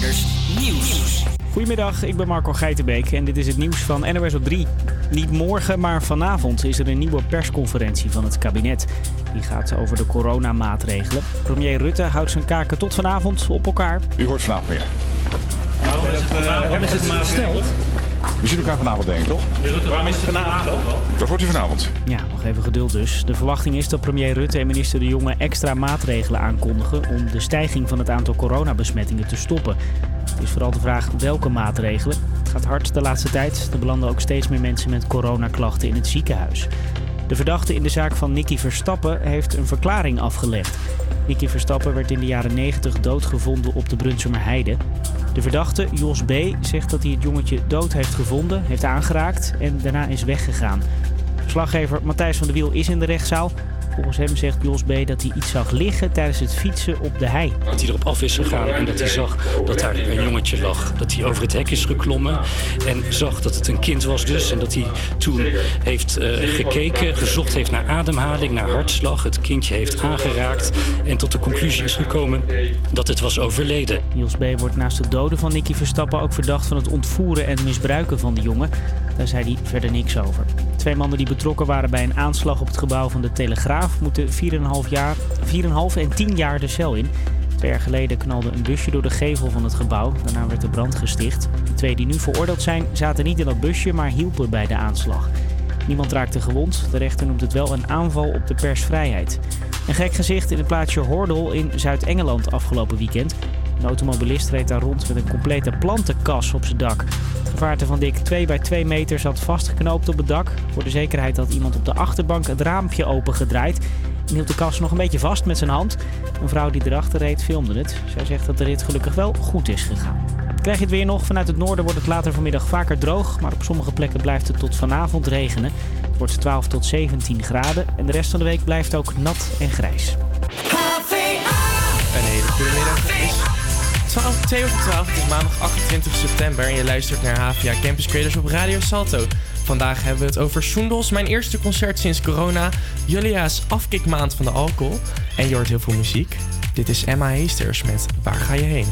Nieuws. Goedemiddag, ik ben Marco Geitenbeek en dit is het nieuws van NOS op 3. Niet morgen, maar vanavond is er een nieuwe persconferentie van het kabinet. Die gaat over de coronamaatregelen. Premier Rutte houdt zijn kaken tot vanavond op elkaar. U hoort vanavond meer. Waarom is het maar gesteld? We zien elkaar vanavond denk ik, toch? Waarom is het vanavond? Dat wordt u vanavond. Ja, nog even geduld dus. De verwachting is dat premier Rutte en minister De Jonge extra maatregelen aankondigen om de stijging van het aantal coronabesmettingen te stoppen. Het is vooral de vraag welke maatregelen. Het gaat hard de laatste tijd. Er belanden ook steeds meer mensen met coronaklachten in het ziekenhuis. De verdachte in de zaak van Nicky Verstappen heeft een verklaring afgelegd. Nicky Verstappen werd in de jaren 90 doodgevonden op de Brunsumer Heide. De verdachte, Jos B., zegt dat hij het jongetje dood heeft gevonden, heeft aangeraakt en daarna is weggegaan. Verslaggever Matthijs van der Wiel is in de rechtszaal. Volgens hem zegt Jos B. dat hij iets zag liggen tijdens het fietsen op de hei. Dat hij erop af is gegaan en dat hij zag dat daar een jongetje lag. Dat hij over het hek is geklommen en zag dat het een kind was dus. En dat hij toen heeft eh, gekeken, gezocht heeft naar ademhaling, naar hartslag. Het kindje heeft aangeraakt en tot de conclusie is gekomen dat het was overleden. Jos B. wordt naast het doden van Nicky Verstappen ook verdacht van het ontvoeren en misbruiken van de jongen. Daar zei hij verder niks over. Twee mannen die betrokken waren bij een aanslag op het gebouw van de Telegraaf moeten 4,5 jaar, 4,5 en 10 jaar de cel in. Twee jaar geleden knalde een busje door de gevel van het gebouw. Daarna werd de brand gesticht. De twee die nu veroordeeld zijn zaten niet in dat busje, maar hielpen bij de aanslag. Niemand raakte gewond. De rechter noemt het wel een aanval op de persvrijheid. Een gek gezicht in het plaatsje Hordel in Zuid-Engeland afgelopen weekend. Een automobilist reed daar rond met een complete plantenkas op zijn dak. Het gevaarte van dik 2 bij 2 meter zat vastgeknoopt op het dak. Voor de zekerheid had iemand op de achterbank het raampje opengedraaid. En hield de kas nog een beetje vast met zijn hand. Een vrouw die erachter reed filmde het. Zij zegt dat de rit gelukkig wel goed is gegaan. Krijg je het weer nog? Vanuit het noorden wordt het later vanmiddag vaker droog. Maar op sommige plekken blijft het tot vanavond regenen. Het wordt 12 tot 17 graden. En de rest van de week blijft ook nat en grijs. Een hele goede middag. Het is 12, 2 over 12, het is maandag 28 september en je luistert naar HVA Campus Creators op Radio Salto. Vandaag hebben we het over Soendos, mijn eerste concert sinds corona, Julia's afkikmaand van de alcohol en je hoort heel veel muziek. Dit is Emma Heesters met Waar ga je heen?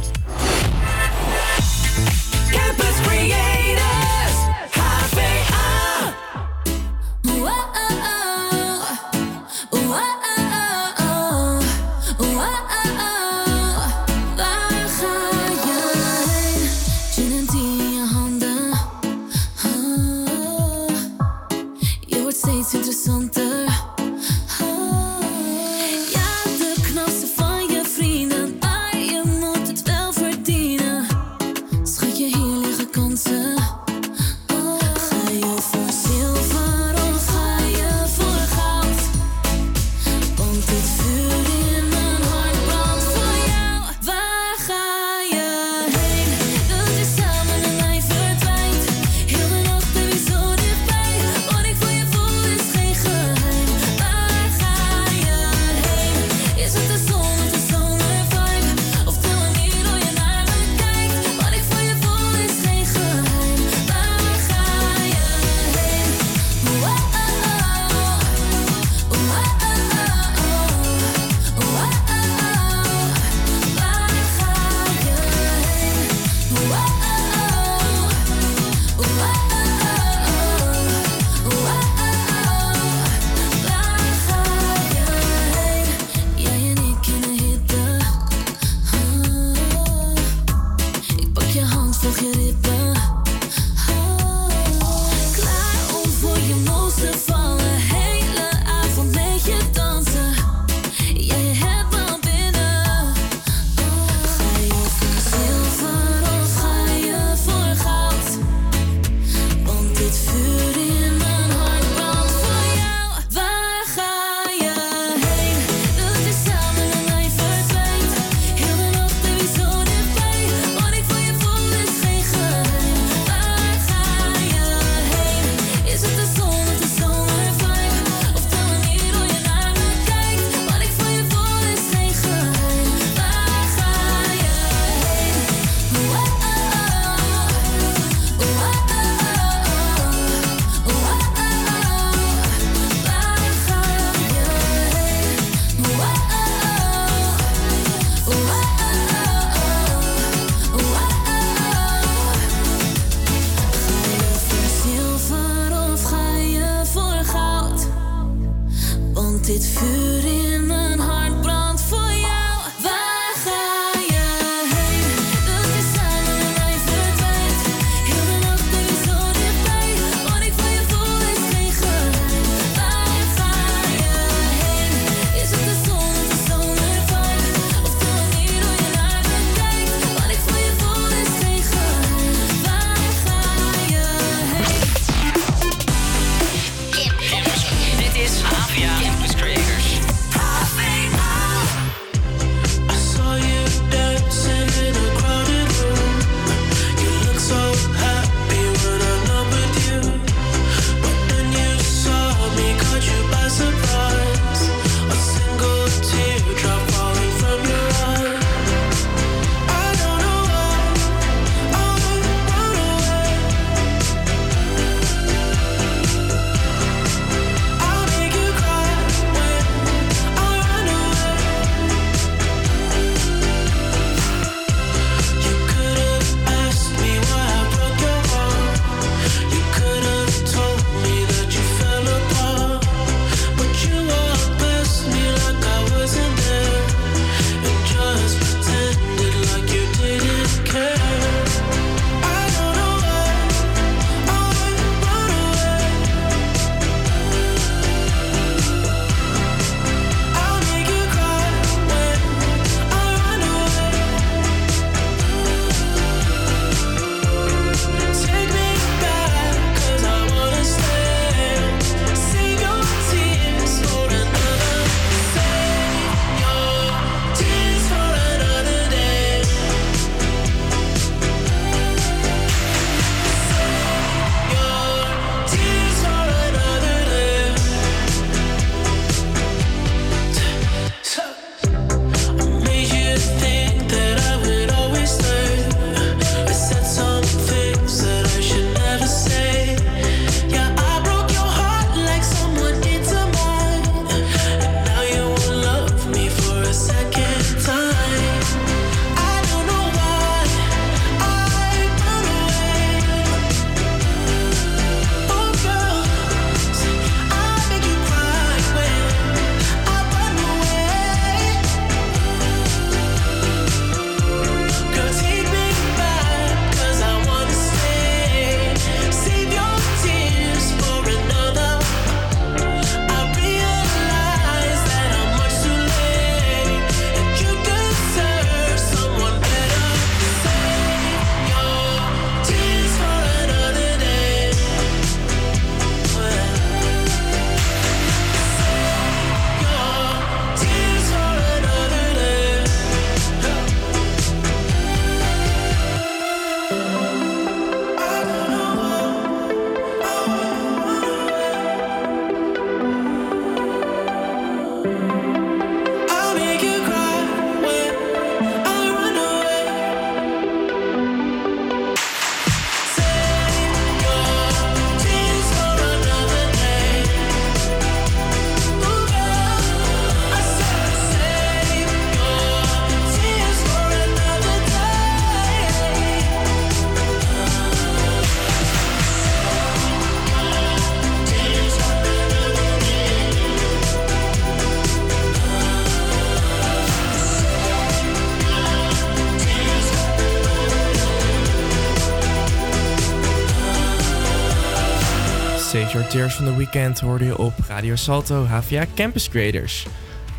Tears van the Weekend hoorde je op Radio Salto HVA Campus Creators.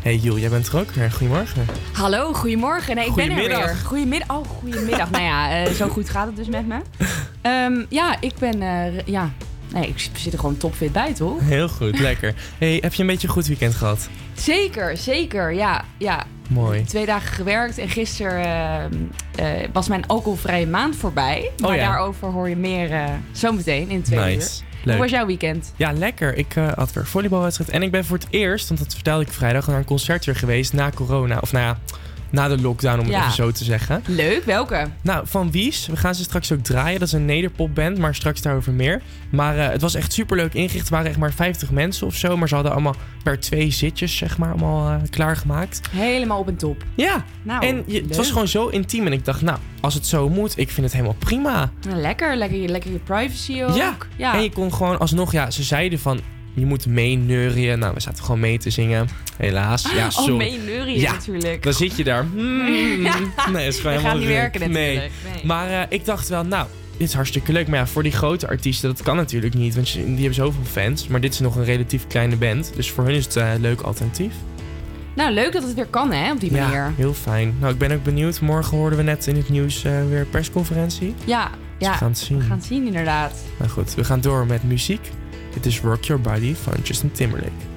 Hey Jul, jij bent er ook weer. Goedemorgen. Hallo, goedemorgen. Nee, ik ben er Goedemiddag. weer. Goedemiddag. Oh, goedemiddag. nou ja, eh, zo goed gaat het dus met me. Ehm, ja, ik ben... eh, ja, nee, ik zit er gewoon topfit bij, toch? Heel goed, lekker. Hey, heb je een beetje een goed weekend gehad? Zeker, zeker. Ja, ja. Mooi. Twee dagen gewerkt en gisteren eh, eh, was mijn alcoholvrije maand voorbij. maar Oh ja. daarover hoor je meer eh, zometeen in twee uur. Hoe was jouw weekend? Ja, lekker. Ik eh, had weer volleybalwedstrijd. En ik ben voor het eerst, want dat vertelde ik vrijdag, naar een concert weer geweest na corona. Of nou ja, na de lockdown om het Ja. even zo te zeggen. Leuk, welke? Nou, van Wies. We gaan ze straks ook draaien. Dat is een nederpopband, maar straks daarover meer. Maar eh, het was echt superleuk ingericht. Er waren echt maar 50 mensen of zo. Maar ze hadden allemaal per twee zitjes, zeg maar, allemaal eh, klaargemaakt. Helemaal op en top. Ja, Nou, en je, het was gewoon zo intiem. En ik dacht, nou, als het zo moet, ik vind het helemaal prima. Nou, lekker, lekker, je- lekker je privacy ook. Ja. ja. En je kon gewoon alsnog, ja, ze zeiden van, je moet meeneurien. Nou, we zaten gewoon mee te zingen. Helaas. Ja, oh, sorry. mee neurien Ja. natuurlijk. Dan zit je daar. Hmm. Nee, is gewoon helemaal niet werken Nee. natuurlijk. Nee. Maar eh, ik dacht wel, nou, dit is hartstikke leuk. Maar ja, voor die grote artiesten, dat kan natuurlijk niet. Want die hebben zoveel fans. Maar dit is nog een relatief kleine band. Dus voor hun is het eh, een leuk alternatief. Nou, leuk dat het weer kan, hè, op die manier. Ja, heel fijn. Nou, ik ben ook benieuwd. Morgen hoorden we net in het nieuws eh, weer een persconferentie. Ja, Dus ja. we gaan het zien. We gaan het zien, inderdaad. Nou goed, we gaan door met muziek. Dit is Rock Your Body van Justin Timberlake.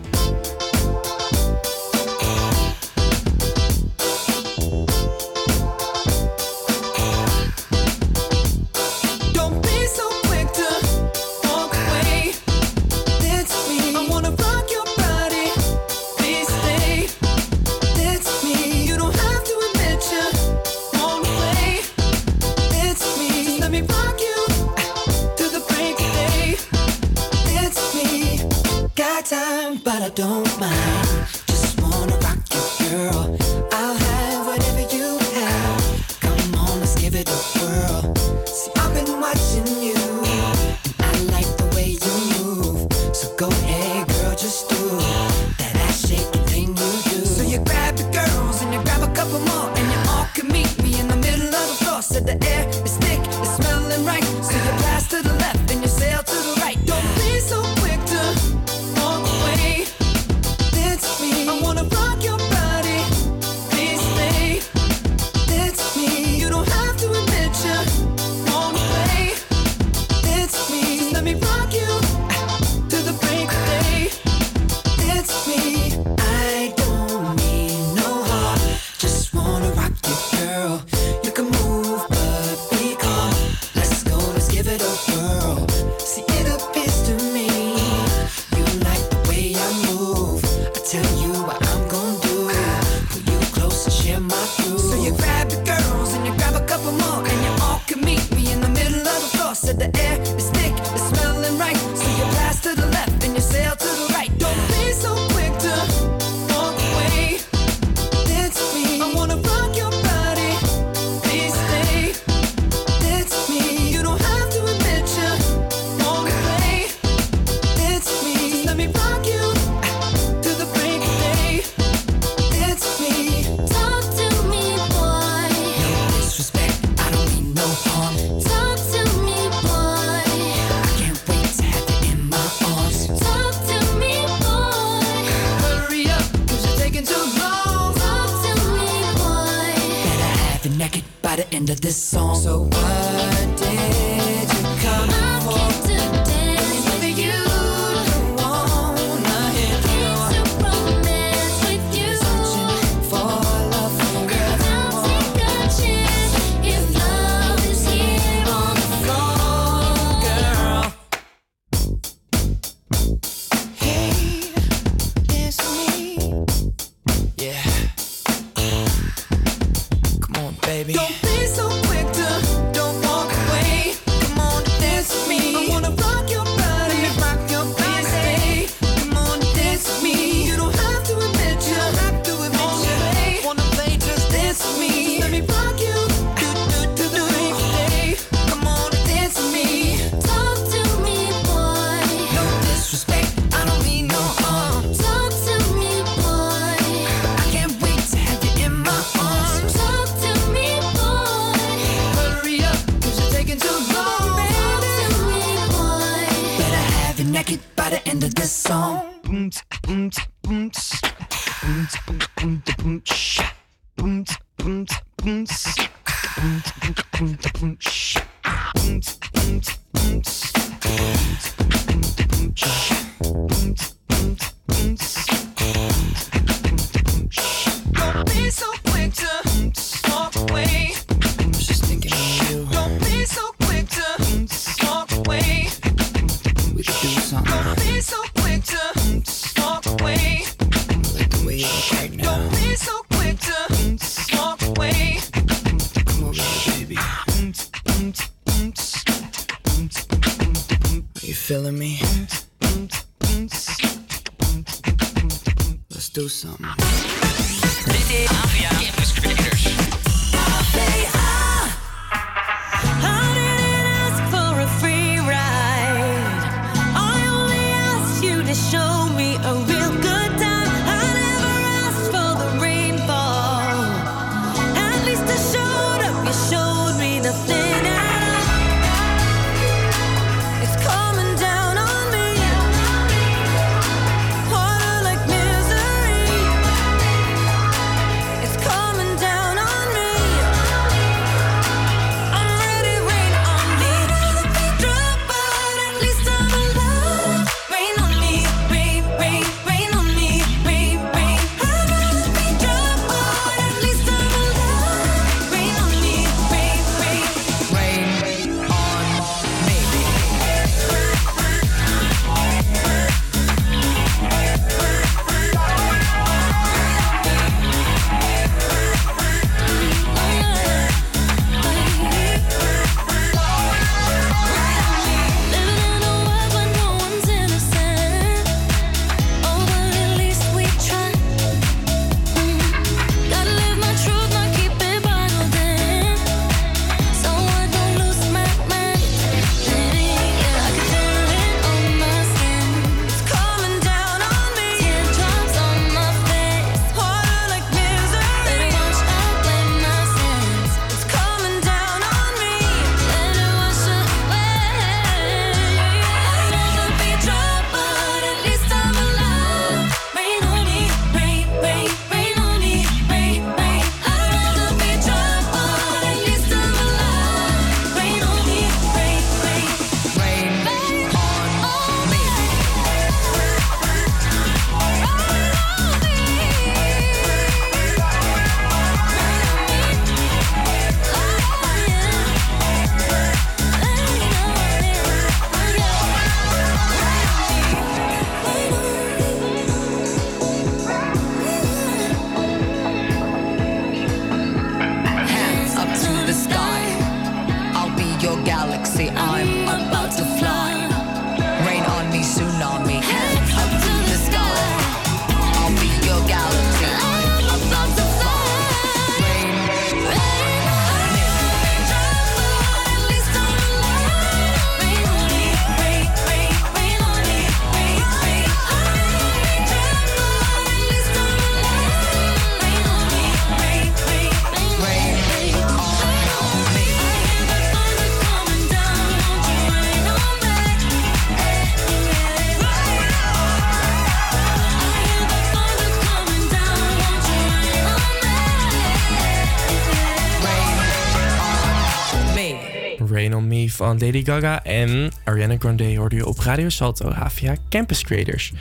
van Lady Gaga en Ariana Grande hoorde je op Radio Salto HVA Campus Creators.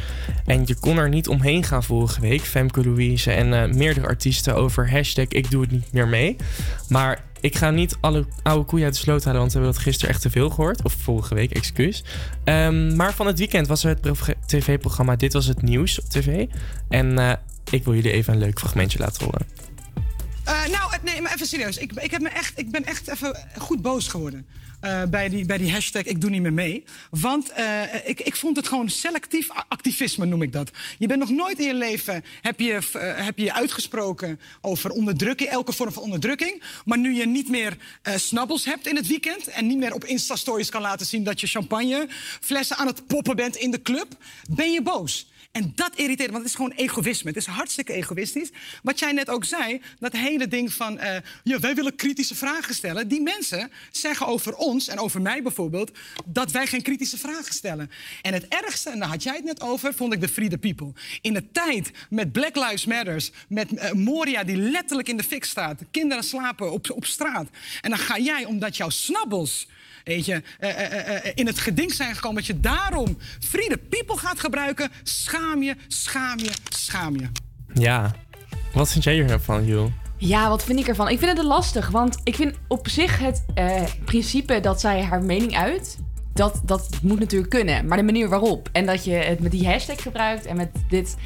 En je kon er niet omheen gaan vorige week, Femke Louise en eh, meerdere artiesten over hashtag ik doe het niet meer mee. Maar ik ga niet alle oude koeien uit de sloot halen, want we hebben dat gisteren echt te veel gehoord. Of vorige week, excuus. Ehm, maar van het weekend was er het tv-programma Dit Was Het Nieuws op tv. En eh, ik wil jullie even een leuk fragmentje laten horen. Eh, nou, nee, maar even serieus. Ik, ik, heb me echt, ik ben echt even goed boos geworden. Eh, bij, die, bij die hashtag ik doe niet meer mee. Want eh, ik, ik vond het gewoon selectief activisme, noem ik dat. Je bent nog nooit in je leven, heb je, eh, heb je, uitgesproken over onderdrukking, elke vorm van onderdrukking. Maar nu je niet meer snabbels hebt in het weekend en niet meer op Insta-stories kan laten zien dat je champagneflessen aan het poppen bent in de club, ben je boos. En dat irriteert, want het is gewoon egoïsme. Het is hartstikke egoïstisch. Wat jij net ook zei, dat hele ding van... eh, ja, wij willen kritische vragen stellen. Die mensen zeggen over ons, en over mij bijvoorbeeld... dat wij geen kritische vragen stellen. En het ergste, en daar had jij het net over, vond ik de Free the People. In de tijd met Black Lives Matters, met eh, Moria die letterlijk in de fik staat... kinderen slapen op, op straat. En dan ga jij, omdat jouw snabbels... Weet je, eh, eh, eh, in het geding zijn gekomen dat je daarom Free the People gaat gebruiken. Schaam je, schaam je, schaam je. Ja. Wat vind jij hiervan, Jules? Ja, wat vind ik ervan? Ik vind het lastig, want ik vind op zich het eh, principe dat zij haar mening uit, dat, dat moet natuurlijk kunnen. Maar de manier waarop en dat je het met die hashtag gebruikt en met dit,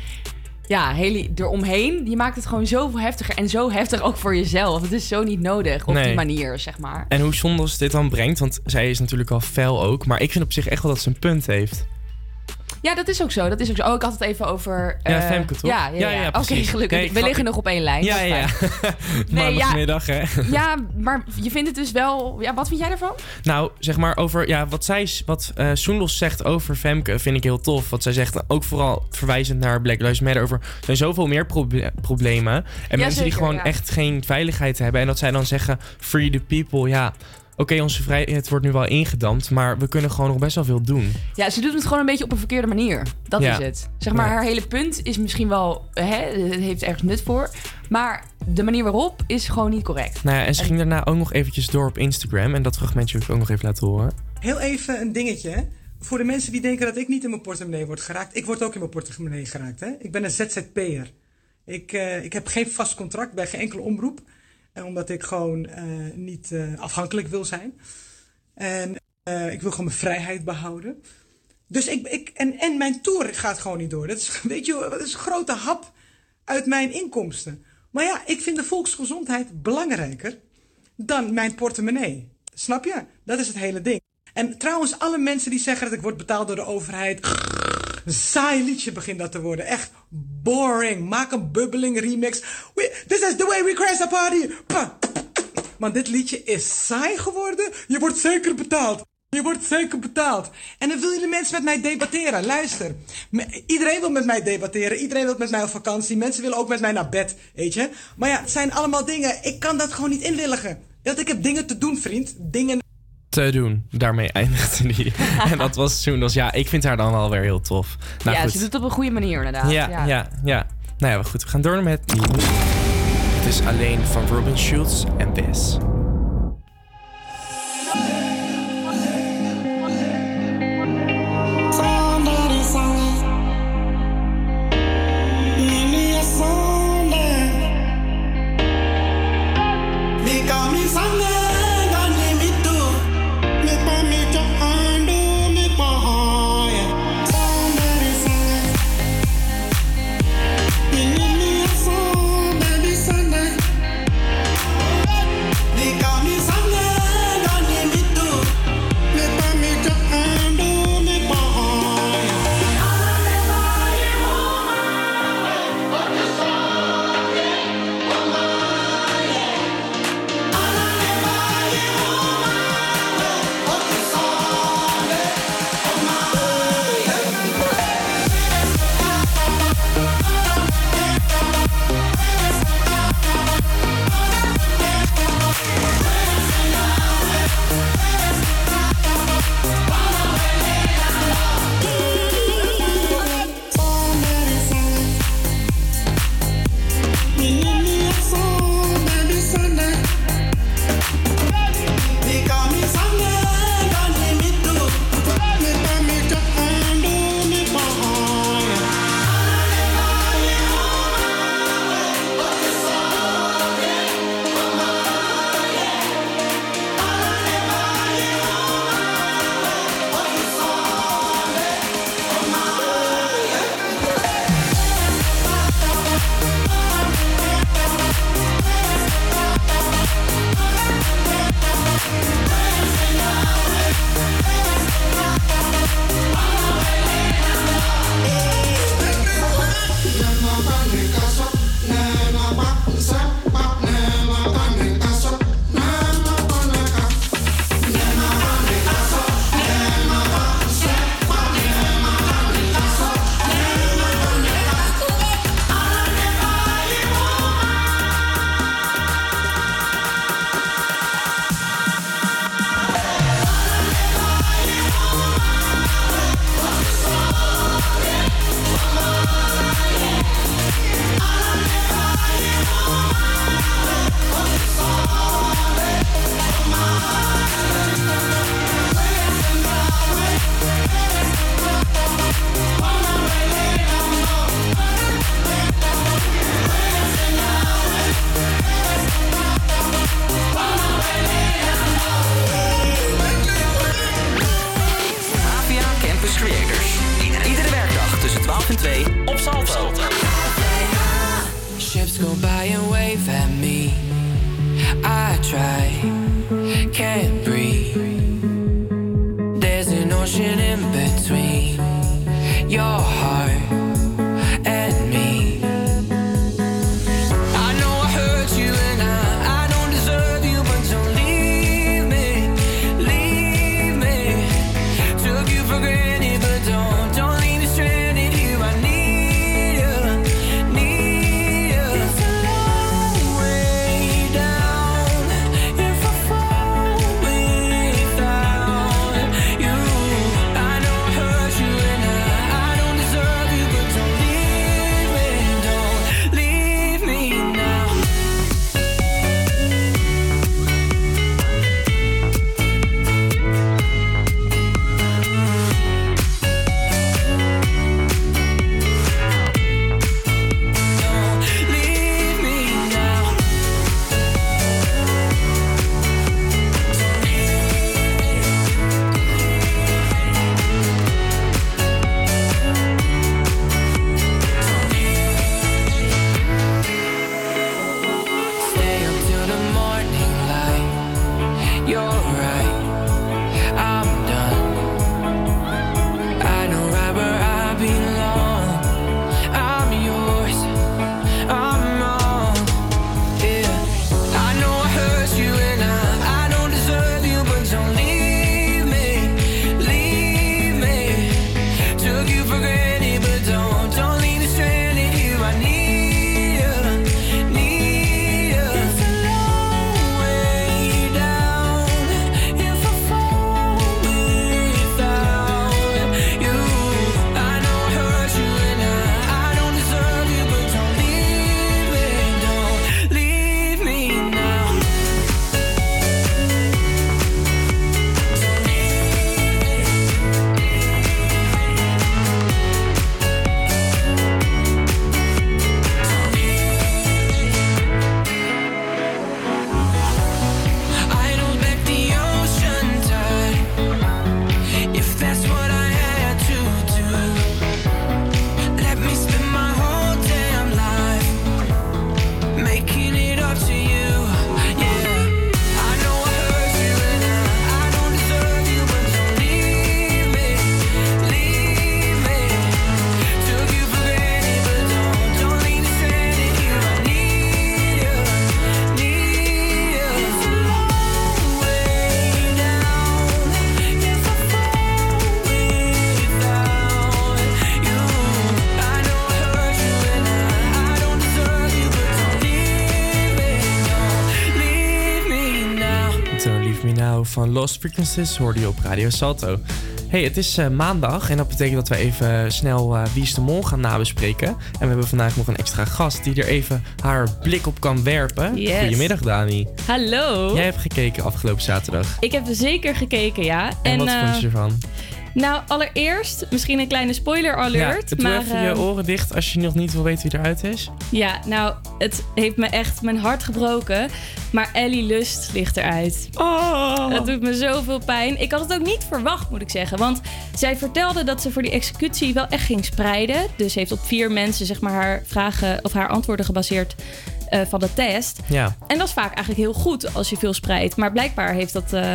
ja, hele eromheen, je maakt het gewoon zoveel heftiger en zo heftig ook voor jezelf. Het is zo niet nodig op Nee. die manier, zeg maar. En hoe Sondos dit dan brengt, want zij is natuurlijk al fel ook. Maar ik vind op zich echt wel dat ze een punt heeft. Ja, dat is ook zo. Dat is ook zo. Oh, ik had het even over. Ja, eh, Femke, toch? Ja, ja, Ja, Oké, gelukkig. Nee, We liggen nog op één lijn. Ja, ja, ja. Nee, ja. Maandagmiddag, hè? Ja, maar je vindt het dus wel. Ja, wat vind jij ervan? Nou, zeg maar over ja, wat zij, wat Soendos zegt over Femke vind ik heel tof. Wat zij zegt, ook vooral verwijzend naar Black Lives Matter over er zijn zoveel meer proble- problemen en mensen die gewoon echt geen veiligheid hebben en dat zij dan zeggen free the people, ja. Oké, onze vrijheid wordt nu wel ingedampt, maar we kunnen gewoon nog best wel veel doen. Ja, ze doet het gewoon een beetje op een verkeerde manier. Dat Ja. is het. Zeg maar, Ja. haar hele punt is misschien wel. Hè, het heeft ergens nut voor. Maar de manier waarop is gewoon niet correct. Nou ja, en ze ging daarna ook nog eventjes door op Instagram en dat fragmentje wil ik ook nog even laten horen. Heel even een dingetje. hè. Voor de mensen die denken dat ik niet in mijn portemonnee word geraakt. Ik word ook in mijn portemonnee geraakt. Hè? Ik ben een ZZP'er. Ik, eh, ik heb geen vast contract bij geen enkele omroep. Omdat ik gewoon eh, niet eh, afhankelijk wil zijn. En eh, ik wil gewoon mijn vrijheid behouden. Dus ik, ik en, en mijn tour gaat gewoon niet door. Dat is, weet je, dat is een grote hap uit mijn inkomsten. Maar ja, ik vind de volksgezondheid belangrijker dan mijn portemonnee. Snap je? Dat is het hele ding. En trouwens, alle mensen die zeggen dat ik word betaald door de overheid. Een saai liedje begint dat te worden. Echt boring. Maak een bubbeling remix. This is the way we crash the party. Pa. Maar dit liedje is saai geworden. Je wordt zeker betaald. Je wordt zeker betaald. En dan wil je de mensen met mij debatteren. Luister. Iedereen wil met mij debatteren. Iedereen wil met mij op vakantie. Mensen willen ook met mij naar bed. Weet je? Maar ja, het zijn allemaal dingen. Ik kan dat gewoon niet inwilligen. Want ik heb dingen te doen, vriend. Dingen. Te doen. Daarmee eindigde die. en dat was Soendos. Ja, ik vind haar dan wel weer heel tof. Nou, ja, goed. ze doet het op een goede manier inderdaad. Ja, ja, ja, Nou ja, goed. We gaan door met nieuws. Het is alleen van Robin Schulz en This. Van Lost Frequencies hoorde je op Radio Salto. Hey, het is eh, maandag en dat betekent dat we even snel eh, Wie is de Mol gaan nabespreken. En we hebben vandaag nog een extra gast die er even haar blik op kan werpen. Yes. Goedemiddag Dani. Hallo. Jij hebt gekeken afgelopen zaterdag. Ik heb zeker gekeken, ja. En, wat eh, vond je ervan? Nou, allereerst misschien een kleine spoiler alert. ja, doe maar even je oren dicht als je nog niet wil weten wie eruit is. ja, nou, het heeft me echt mijn hart gebroken. Maar Ellie Lust ligt eruit. Oh. Het doet me zoveel pijn. Ik had het ook niet verwacht, moet ik zeggen. Want zij vertelde dat ze voor die executie wel echt ging spreiden. Dus heeft op vier mensen zeg maar, haar vragen of haar antwoorden gebaseerd eh, van de test. Ja. En dat is vaak eigenlijk heel goed als je veel spreidt. Maar blijkbaar heeft dat eh,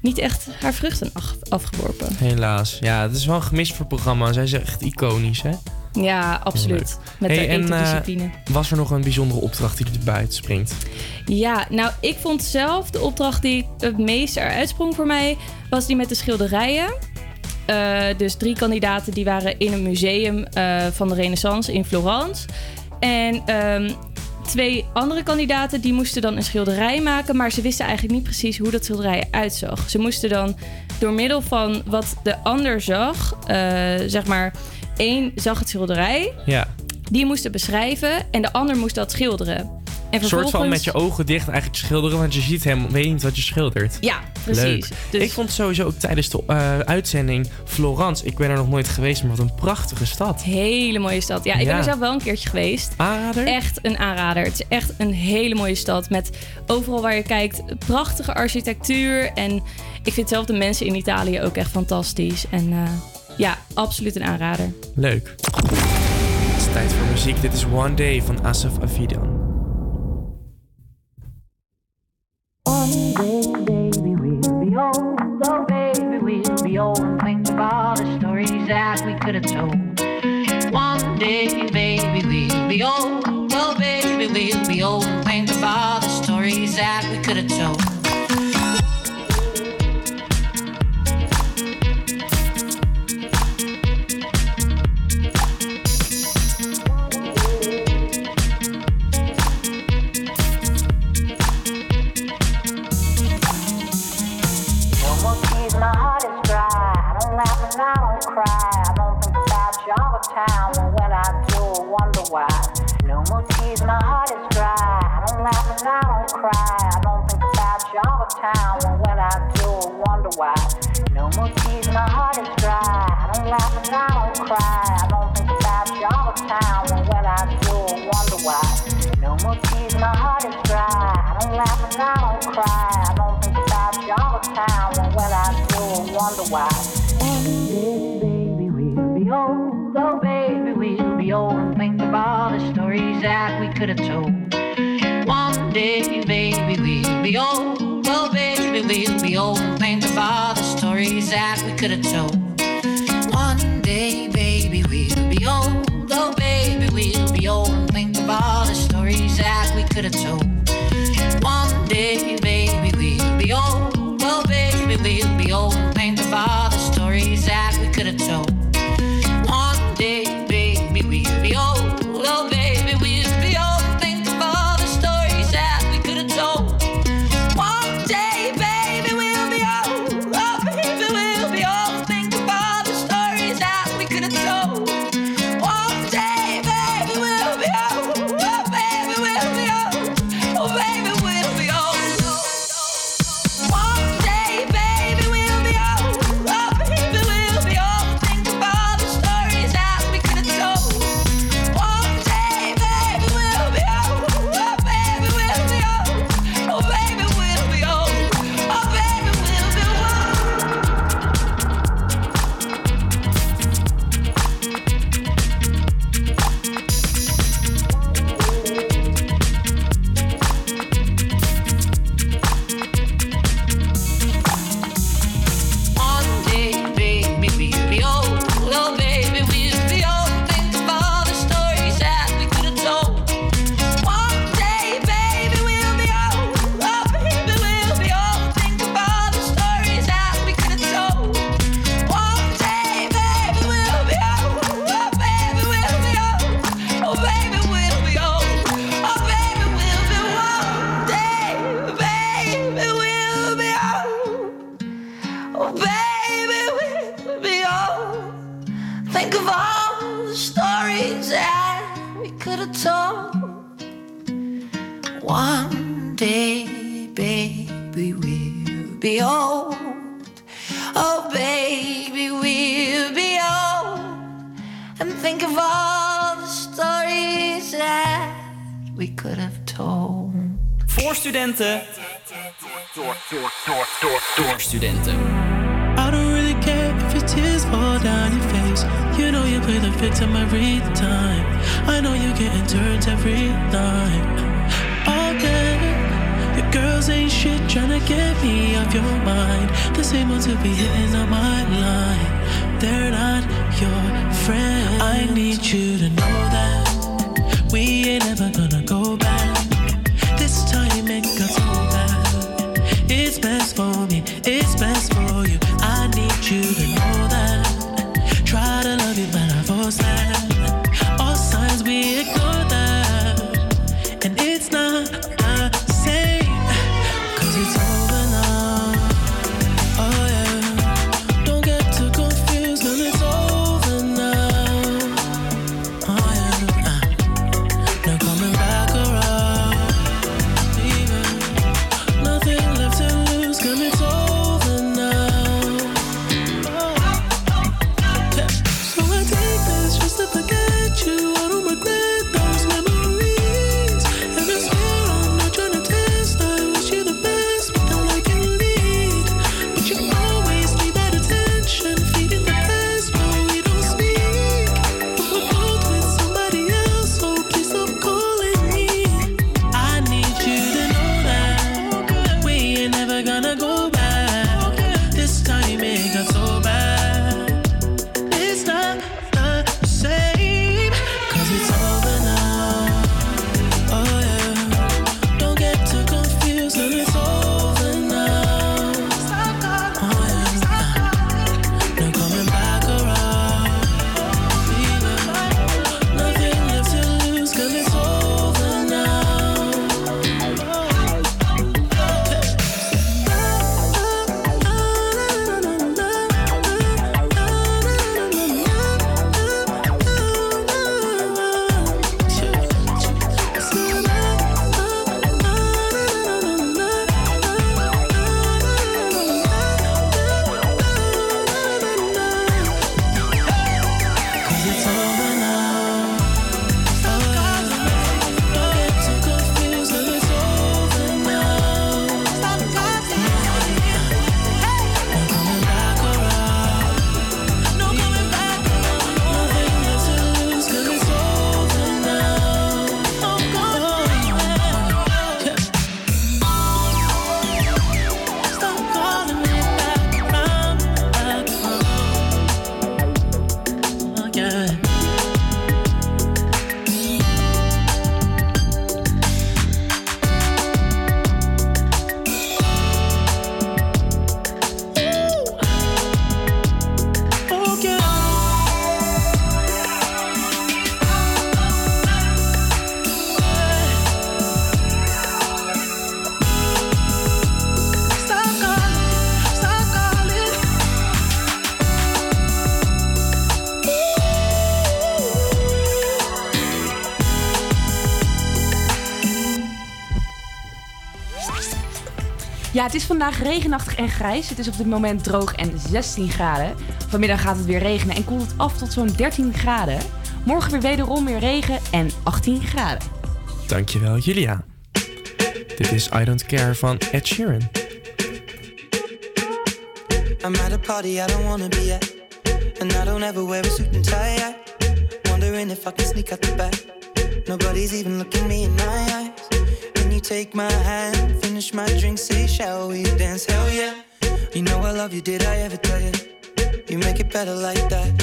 niet echt haar vruchten af- afgeworpen. Helaas. Ja, het is wel een gemist voor het programma. Zij is echt iconisch, hè? Ja, absoluut. Met Hey, de en, eh, etendiscipline. was er nog een bijzondere opdracht die er buiten springt? Ja, nou, ik vond zelf de opdracht die het meest eruit sprong voor mij... was die met de schilderijen. Eh, dus drie kandidaten die waren in een museum eh, van de renaissance in Florence. En ehm, twee andere kandidaten die moesten dan een schilderij maken... maar ze wisten eigenlijk niet precies hoe dat schilderij eruit zag. Ze moesten dan door middel van wat de ander zag... eh, zeg maar, één zag het schilderij... Ja. Die moesten beschrijven en de ander moest dat schilderen. En Een soort van met je ogen dicht eigenlijk schilderen, want je ziet hem, weet niet wat je schildert. Ja, precies. Dus- Ik vond sowieso ook tijdens de eh, uitzending Florence, ik ben er nog nooit geweest, maar wat een prachtige stad. Hele mooie stad. Ja, ik Ja. ben er zelf wel een keertje geweest. Aanrader? Echt een aanrader. Het is echt een hele mooie stad. Met overal waar je kijkt, prachtige architectuur. En ik vind zelf de mensen in Italië ook echt fantastisch. En eh, ja, absoluut een aanrader. Leuk. Het is tijd voor muziek. Dit is One Day van Asaf Avidan. One day, baby, we will be old. Oh, baby, we will be old. And think of the stories that we could have told. One day, baby, we will be old. Oh, baby, we will be old. And think of the stories that we could have told. that we could have told. One day, baby, we'll be old. Oh, baby, we'll be old. and Think about the stories that we could have told. for me. Het is vandaag regenachtig en grijs. Het is op dit moment droog en 16 graden. Vanmiddag gaat het weer regenen en koelt het af tot zo'n 13 graden. Morgen weer wederom meer regen en 18 graden. Dankjewel, Julia. Dit is I Don't Care van Ed Sheeran. I'm at a party I don't be at. And I don't ever wear a suit and tie. Wondering if I can sneak out the back. Nobody's even looking me in my eyes. Can you take my hand. finish my drink, say, shall we dance? Hell yeah. You know I love you, did I ever tell you? You make it better like that.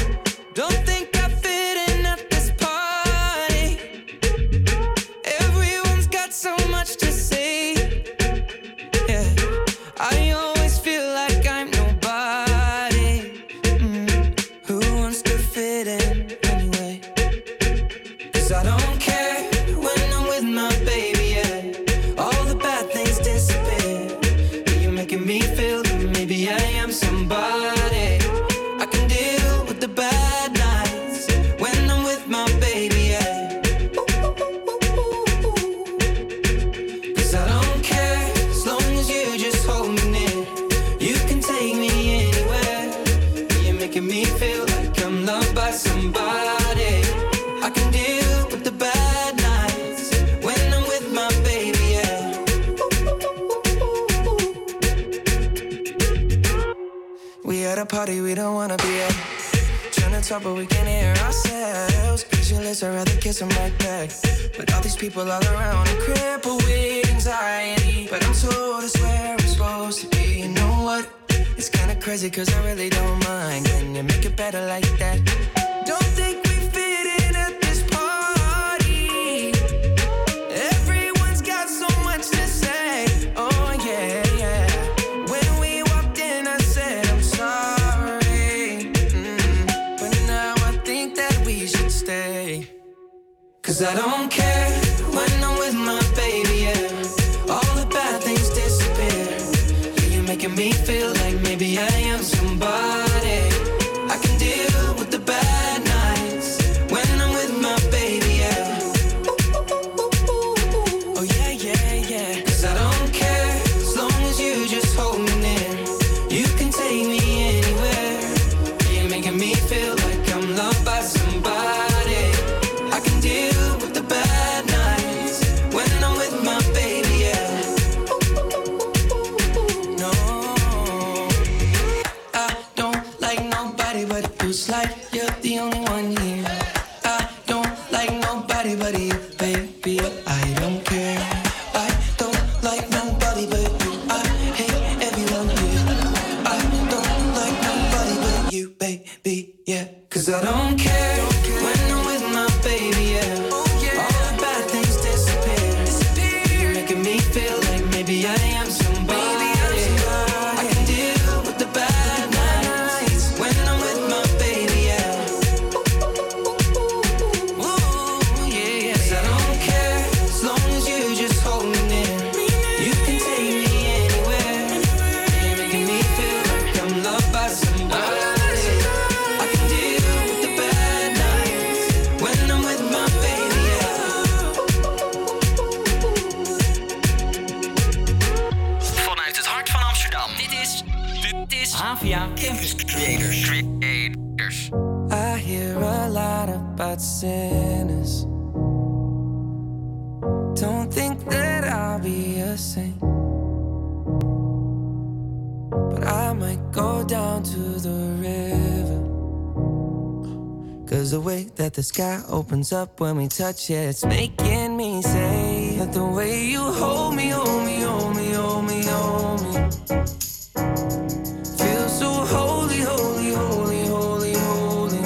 warms up when we touch it. It's making me say that the way you hold me, hold me, hold me, hold me, hold me. Feels so holy, holy, holy, holy, holy.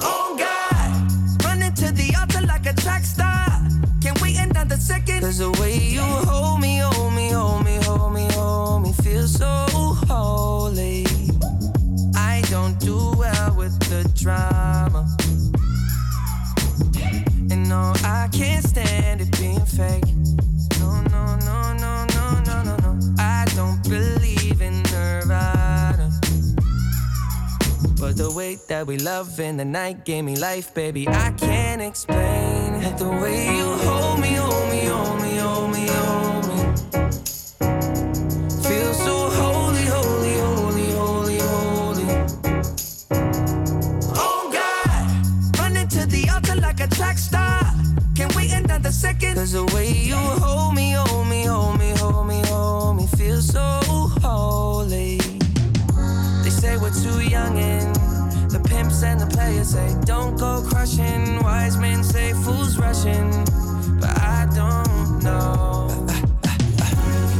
Oh God, running to the altar like a track star. Can't wait another second. that we love in the night gave me life, baby. I can't explain it. the way you hold me, hold me, hold me, hold me, hold me. Feel so holy, holy, holy, holy, holy. Oh God, running to the altar like a track star. Can't wait another second. Cause the way players say, don't go crushing. Wise men say, fools rushing. But I don't know.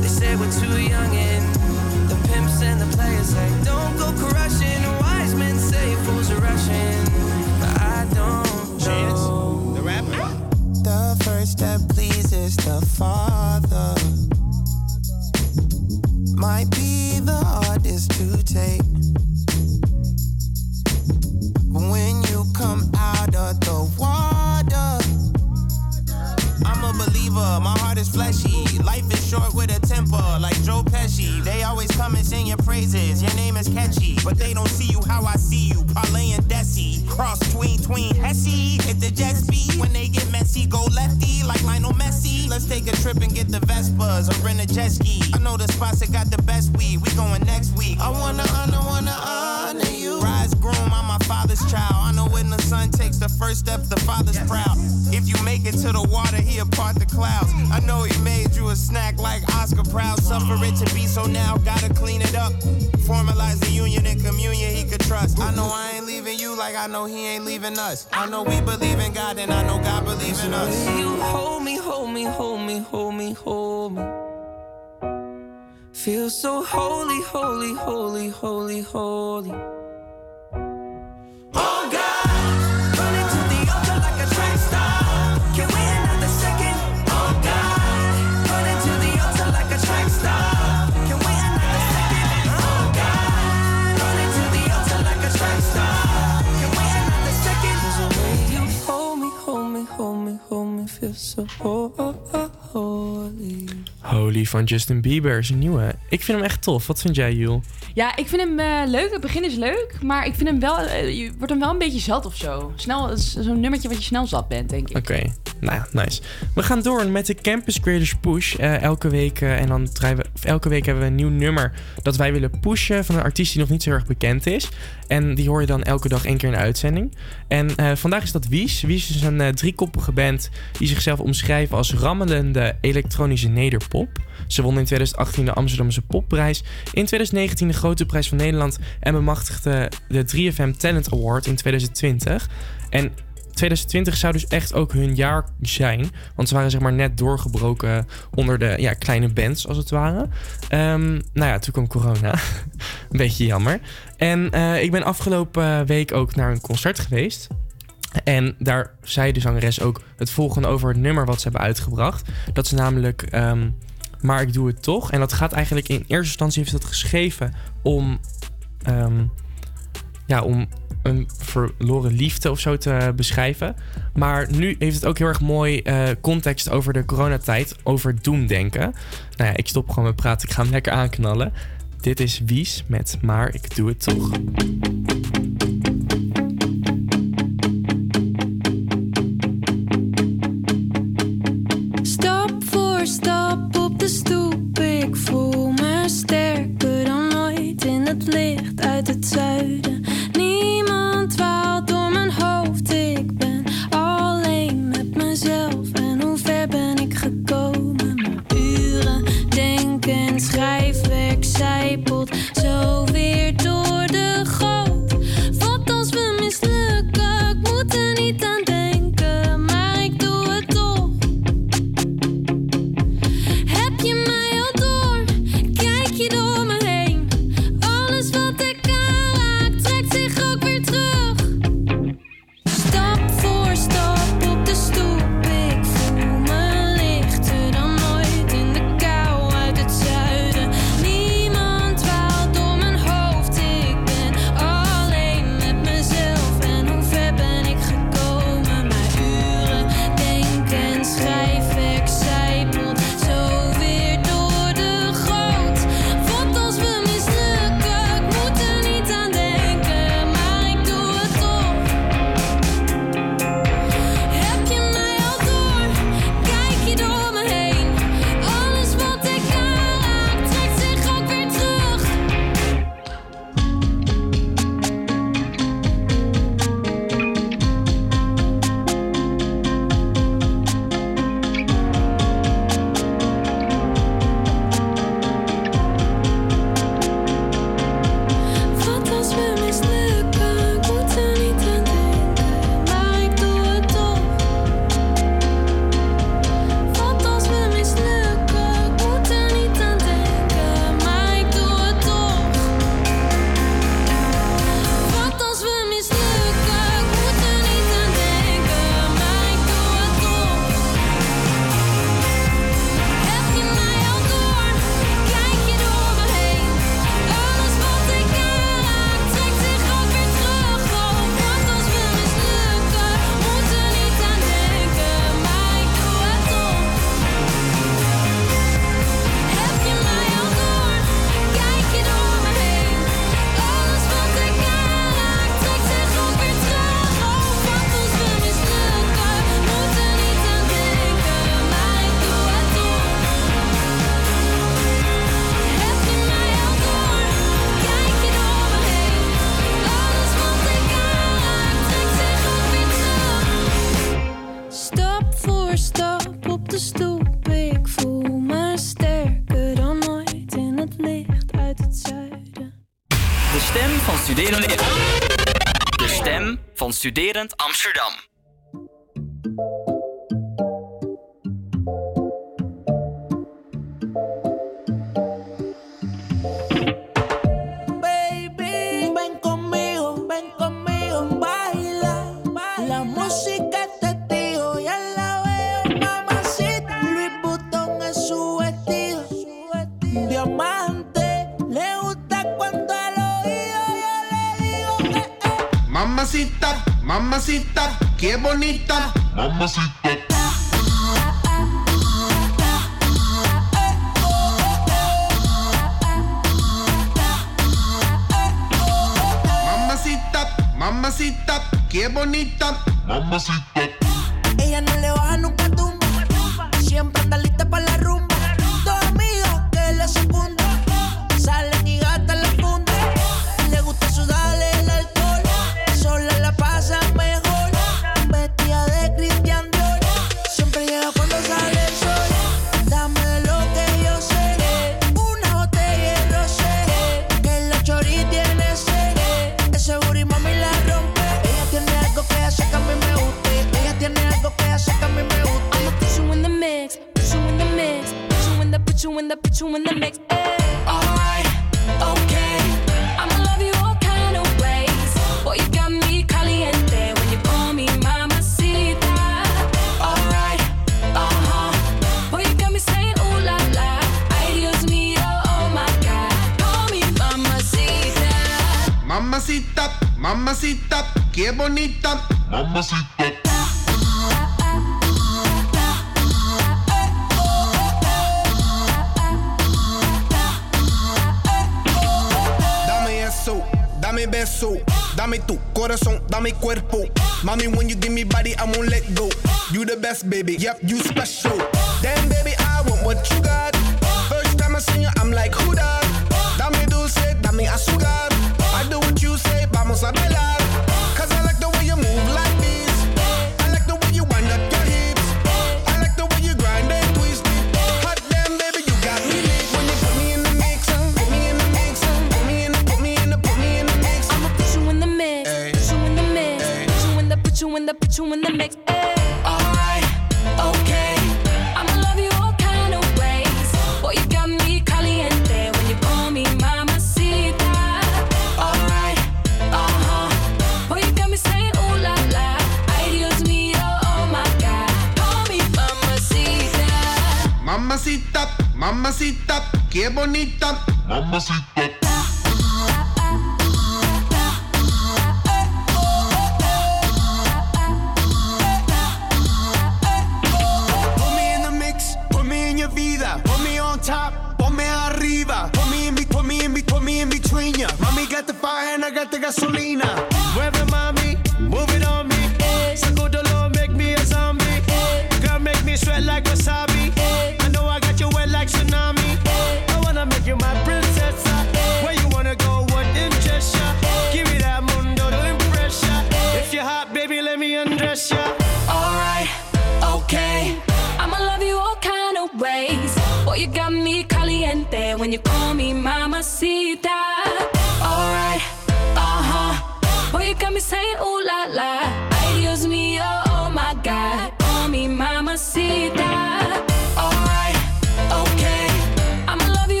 They say we're too young and the pimps and the players say, don't go crushing. Wise men say, fools are rushing. But I don't know. The rapper. The first step pleases the Father. Might be the hardest to take. Short with a temper, like Joe Pesci. They always come and sing your praises, your name is catchy. But they don't see you how I see you, Parlay and Desi. Cross tween, tween, Hesse. Hit the jet speed when they get messy, go lefty like Lionel Messi. Let's take a trip and get the Vespas or rent a jet ski. I know the spots that got the best weed, we going next week. I wanna honor, wanna honor you. Rise groom, I'm my father's child. I know when the son takes the first step, the father's proud. If you make it to the water, he'll part the clouds. I know he made you a snack like Oscar Proud. Suffer it to be so now, gotta clean it up. Formalize the union and communion he could trust. I know I ain't leaving you like I know he ain't leaving us. I know we believe in God and I know God believes in us. You hold me, hold me, hold me, hold me, hold me. Feel so holy, holy, holy, holy, holy. Oh so holy. Holy van Justin Bieber is een nieuwe. Ik vind hem echt tof. Wat vind jij, Jul? Ja, ik vind hem eh, leuk. Het begin is leuk. Maar ik vind hem wel... eh, je wordt hem wel een beetje zat of zo. Snel, zo'n nummertje wat je snel zat bent, denk ik. Oké, nou ja, nice. We gaan door met de Campus Creators Push. Eh, elke week en dan draaien we, elke week hebben we een nieuw nummer dat wij willen pushen van een artiest die nog niet zo erg bekend is. En die hoor je dan elke dag één keer in de uitzending. En eh, vandaag is dat Wies. Wies is een eh, driekoppige band die zichzelf omschrijven als rammelende elektronische nederpop. Ze won in 2018 de Amsterdamse Popprijs, in 2019 de Grote Prijs van Nederland en bemachtigde de 3FM Talent Award in 2020. En 2020 zou dus echt ook hun jaar zijn. Want ze waren zeg maar net doorgebroken onder de ja, kleine bands, als het ware. Ehm, nou ja, toen kwam corona. een beetje jammer. En eh, ik ben afgelopen week ook naar een concert geweest. En daar zei de zangeres ook het volgende over het nummer wat ze hebben uitgebracht. Dat is namelijk ehm, Maar ik doe het toch. En dat gaat eigenlijk in eerste instantie heeft dat geschreven om... ehm, ja, om een verloren liefde of zo te beschrijven. Maar nu heeft het ook heel erg mooi eh, context over de coronatijd, over doemdenken. Nou ja, ik stop gewoon met praten, ik ga hem lekker aanknallen. Dit is Wies met Maar ik doe het toch. Mamacita, mamacita, qué bonita. Mamacita. Mamacita, mamacita, qué bonita. Mamacita.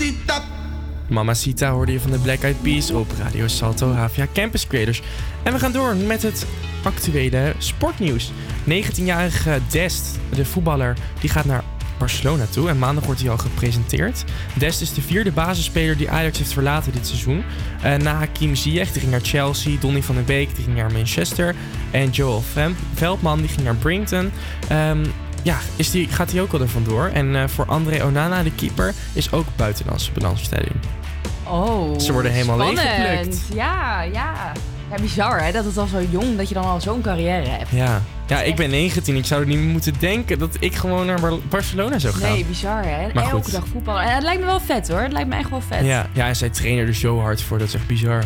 Mamacita. Mamacita hoorde je van de Black Eyed Peas op Radio Salto Havia Campus Creators. En we gaan door met het actuele sportnieuws. 19-jarige Dest, de voetballer, die gaat naar Barcelona toe en maandag wordt hij al gepresenteerd. Dest is de vierde basisspeler die Ajax heeft verlaten dit seizoen. Uh, na Hakim Ziyech, die ging naar Chelsea, Donny van den Beek, die ging naar Manchester en Joel Veldman, die ging naar Brington. Um, ehm, ja, is die, gaat hij ook al er vandoor. En eh, voor André Onana, de keeper, is ook buitenlandse balansstelling. Oh, Ze worden helemaal leeggeplukt. Ja, ja. Ja, bizar hè, dat het al zo jong, dat je dan al zo'n carrière hebt. Ja, ja ik ben 19, ik zou er niet meer moeten denken dat ik gewoon naar Barcelona zou gaan. Nee, bizar hè. Maar Elke dag voetballen. Eh, het lijkt me wel vet hoor, het lijkt me echt wel vet. Ja, ja en zij trainen er zo hard voor, dat is echt bizar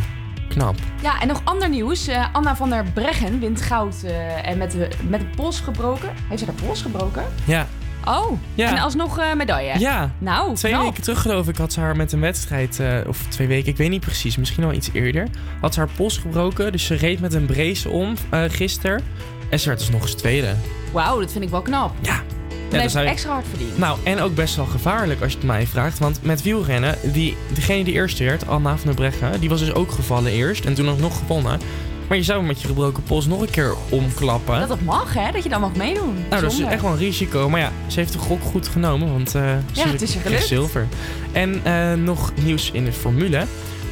knap. Ja, en nog ander nieuws. Eh, Anna van der Breggen wint goud eh, en met de, met de pols gebroken. Heeft ze haar pols gebroken? Ja. Oh, Ja. en alsnog eh medaille. Ja. Nou, Twee knap. weken terug geloof ik had ze haar met een wedstrijd, of twee weken, ik weet niet precies, misschien al iets eerder, had ze haar pols gebroken. Dus ze reed met een brace om gisteren. En ze werd dus nog eens tweede. Wauw, dat vind ik wel knap. Ja. Je- extra hard verdiend. Nou, en ook best wel gevaarlijk als je het mij vraagt. Want met wielrennen, die, degene die eerst werd, Anna van der Breggen, die was dus ook gevallen eerst. En toen ook nog gewonnen. Maar je zou met je gebroken pols nog een keer omklappen. Dat dat mag, hè? Dat je dan mag meedoen. Nou, dat is echt wel een risico. Maar ja, ze heeft de gok goed genomen, want eh ze het is er gelukt. zilver. En eh, nog nieuws in de Formule.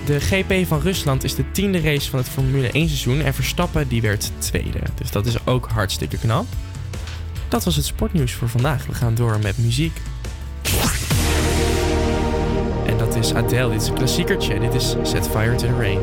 De GP van Rusland is de tiende race van het Formule 1 seizoen. En Verstappen die werd tweede. Dus dat is ook hartstikke knap. Dat was het sportnieuws voor vandaag. We gaan door met muziek. En dat is Adele. Dit is een klassiekertje. Dit is Set Fire to the Rain.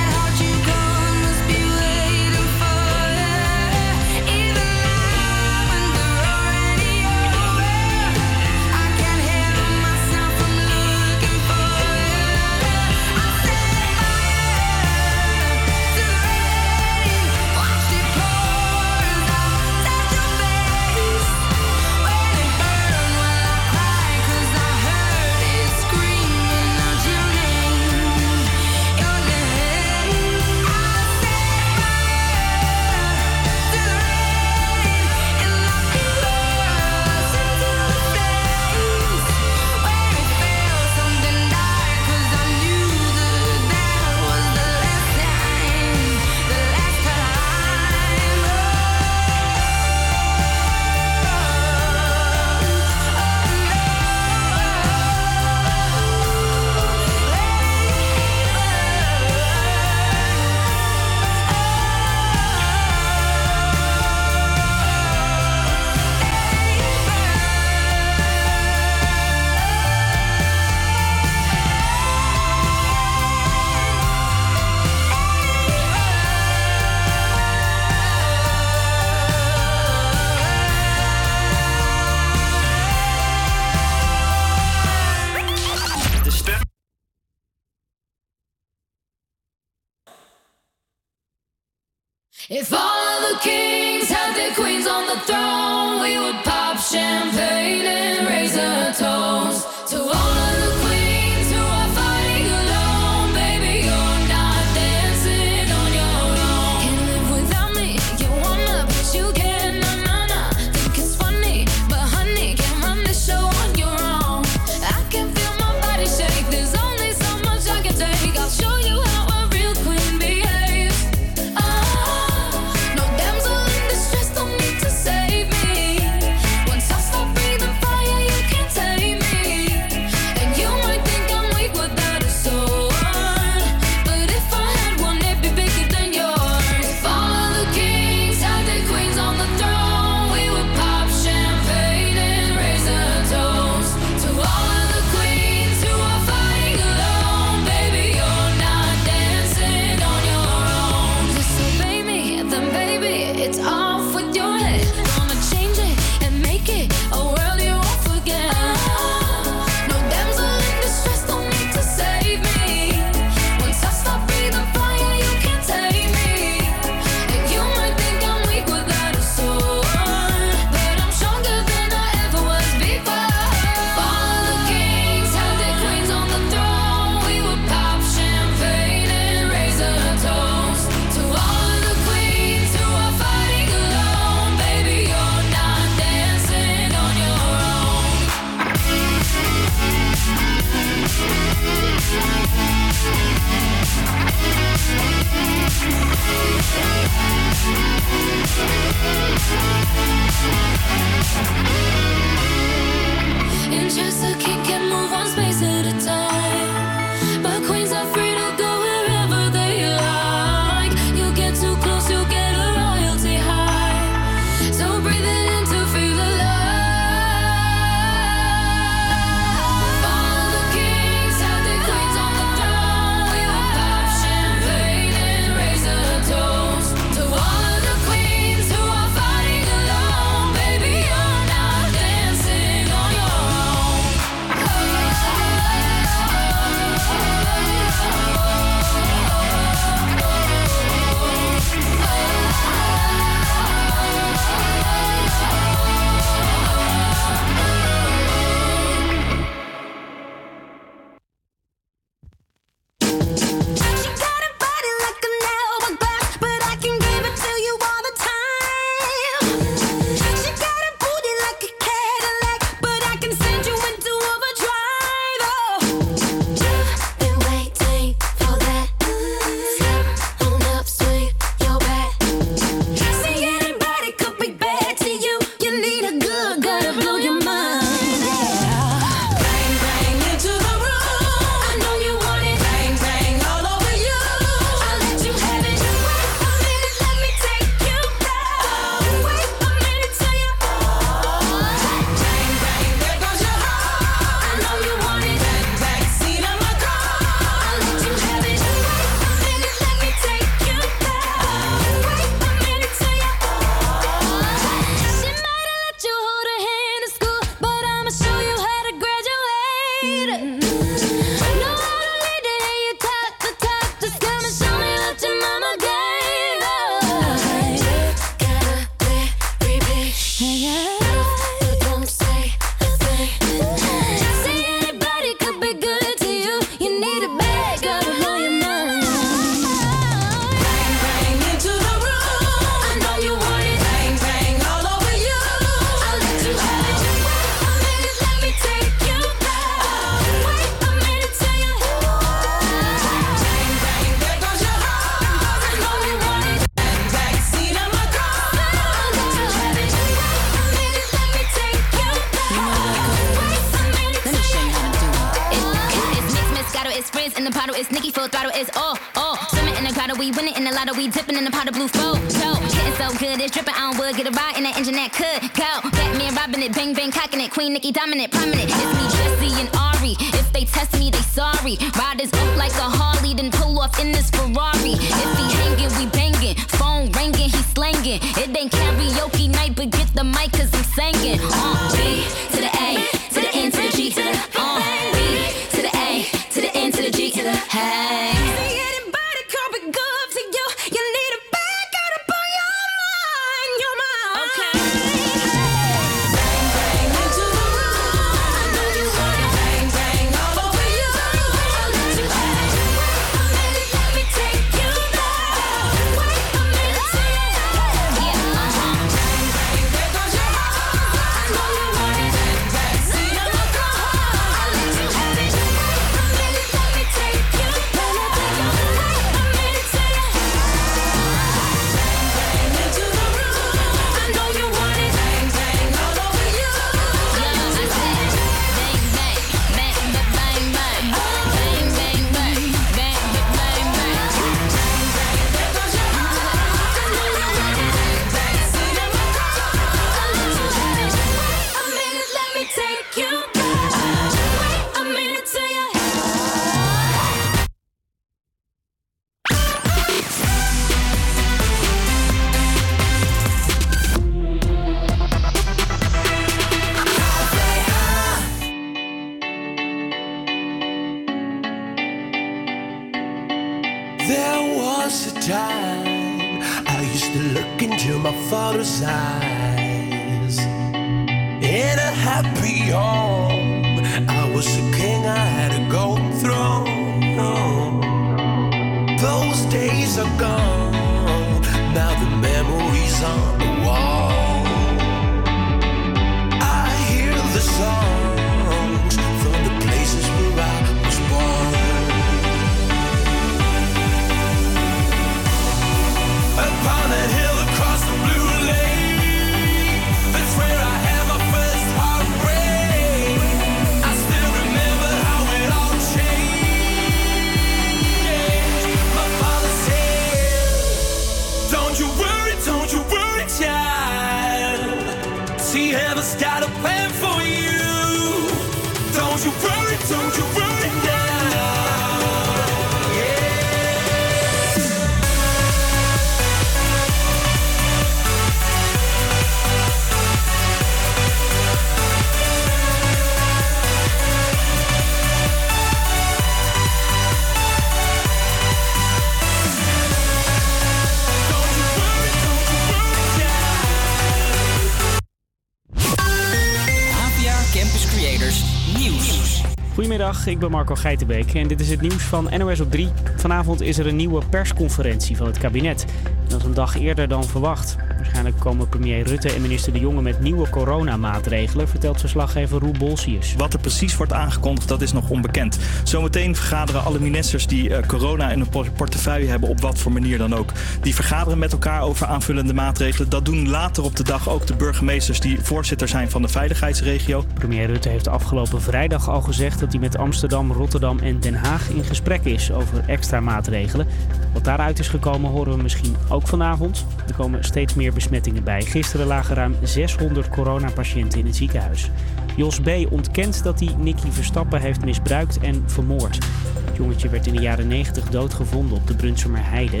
Ik ben Marco Geitenbeek en dit is het nieuws van NOS op 3. Vanavond is er een nieuwe persconferentie van het kabinet. Dat is een dag eerder dan verwacht. Waarschijnlijk komen premier Rutte en minister De Jonge met nieuwe coronamaatregelen, vertelt verslaggever Roel Bolsius. Wat er precies wordt aangekondigd, dat is nog onbekend. Zometeen vergaderen alle ministers die eh, corona in hun por- portefeuille hebben, op wat voor manier dan ook. Die vergaderen met elkaar over aanvullende maatregelen. Dat doen later op de dag ook de burgemeesters die voorzitter zijn van de veiligheidsregio. Premier Rutte heeft afgelopen vrijdag al gezegd dat hij met Amsterdam, Rotterdam en Den Haag in gesprek is over extra maatregelen. Wat daaruit is gekomen horen we misschien ook vanavond. Er komen steeds meer besmettingen bij. Gisteren lagen ruim 600 coronapatiënten in het ziekenhuis. Jos B. ontkent dat hij Nicky Verstappen heeft misbruikt en vermoord. Het jongetje werd in de jaren 90 doodgevonden op de Brunsumer Heide.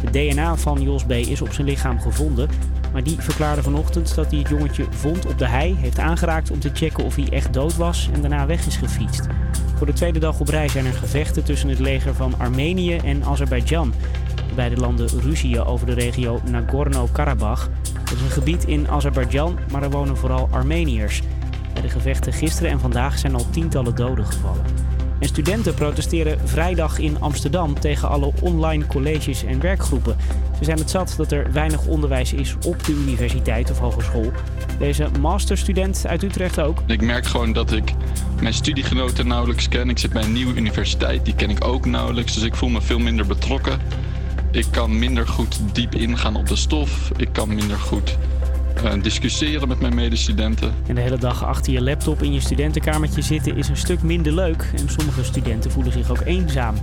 Het DNA van Jos B. is op zijn lichaam gevonden. Maar die verklaarde vanochtend dat hij het jongetje vond op de hei, heeft aangeraakt om te checken of hij echt dood was en daarna weg is gefietst. Voor de tweede dag op rij zijn er gevechten tussen het leger van Armenië en Azerbeidzjan. De beide landen ruzien over de regio Nagorno-Karabakh. Dat is een gebied in Azerbeidzjan, maar er wonen vooral Armeniërs. Bij de gevechten gisteren en vandaag zijn al tientallen doden gevallen. En studenten protesteren vrijdag in Amsterdam tegen alle online colleges en werkgroepen. Ze zijn het zat dat er weinig onderwijs is op de universiteit of hogeschool. Deze masterstudent uit Utrecht ook. Ik merk gewoon dat ik mijn studiegenoten nauwelijks ken. Ik zit bij een nieuwe universiteit, die ken ik ook nauwelijks. Dus ik voel me veel minder betrokken. Ik kan minder goed diep ingaan op de stof. Ik kan minder goed eh, discussiëren met mijn medestudenten. En de hele dag achter je laptop in je studentenkamertje zitten is een stuk minder leuk. En sommige studenten voelen zich ook eenzaam.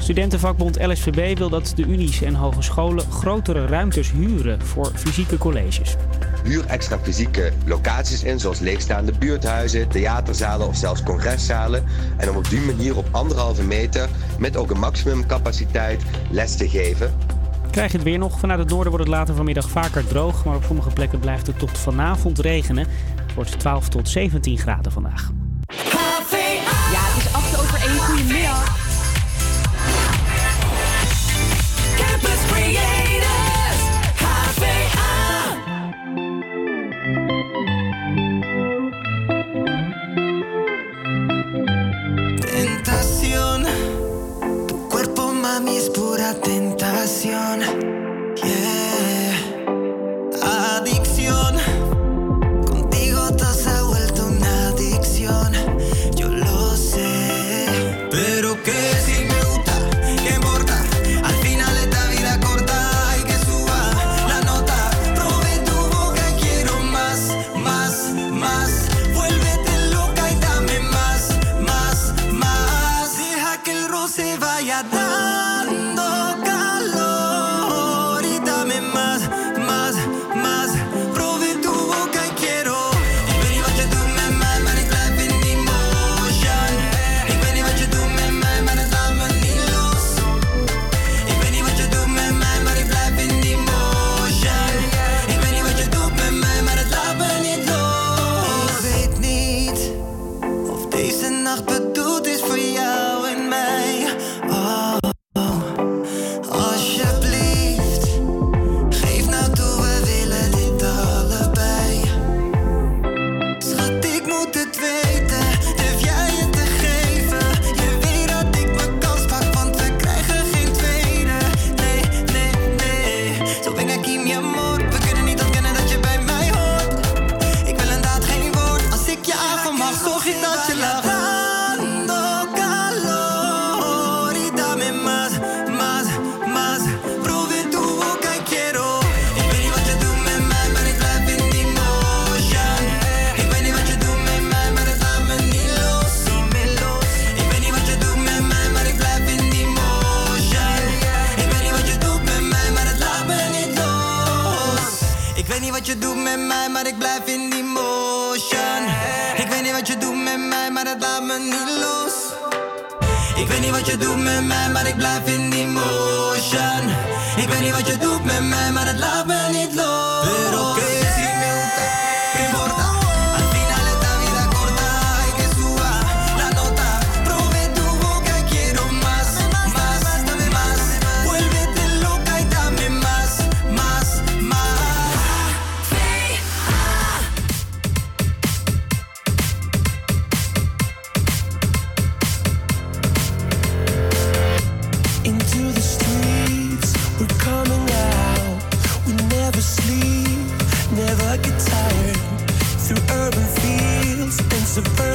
Studentenvakbond LSVB wil dat de unies en hogescholen grotere ruimtes huren voor fysieke colleges. Huur extra fysieke locaties in, zoals leegstaande buurthuizen, theaterzalen of zelfs congreszalen. En om op die manier op anderhalve meter met ook een maximumcapaciteit les te geven. Krijg je het weer nog. Vanuit het noorden wordt het later vanmiddag vaker droog. Maar op sommige plekken blijft het tot vanavond regenen. Het wordt 12 tot 17 graden vandaag. Ja, het is 8 over 1. Goedemiddag. surprise.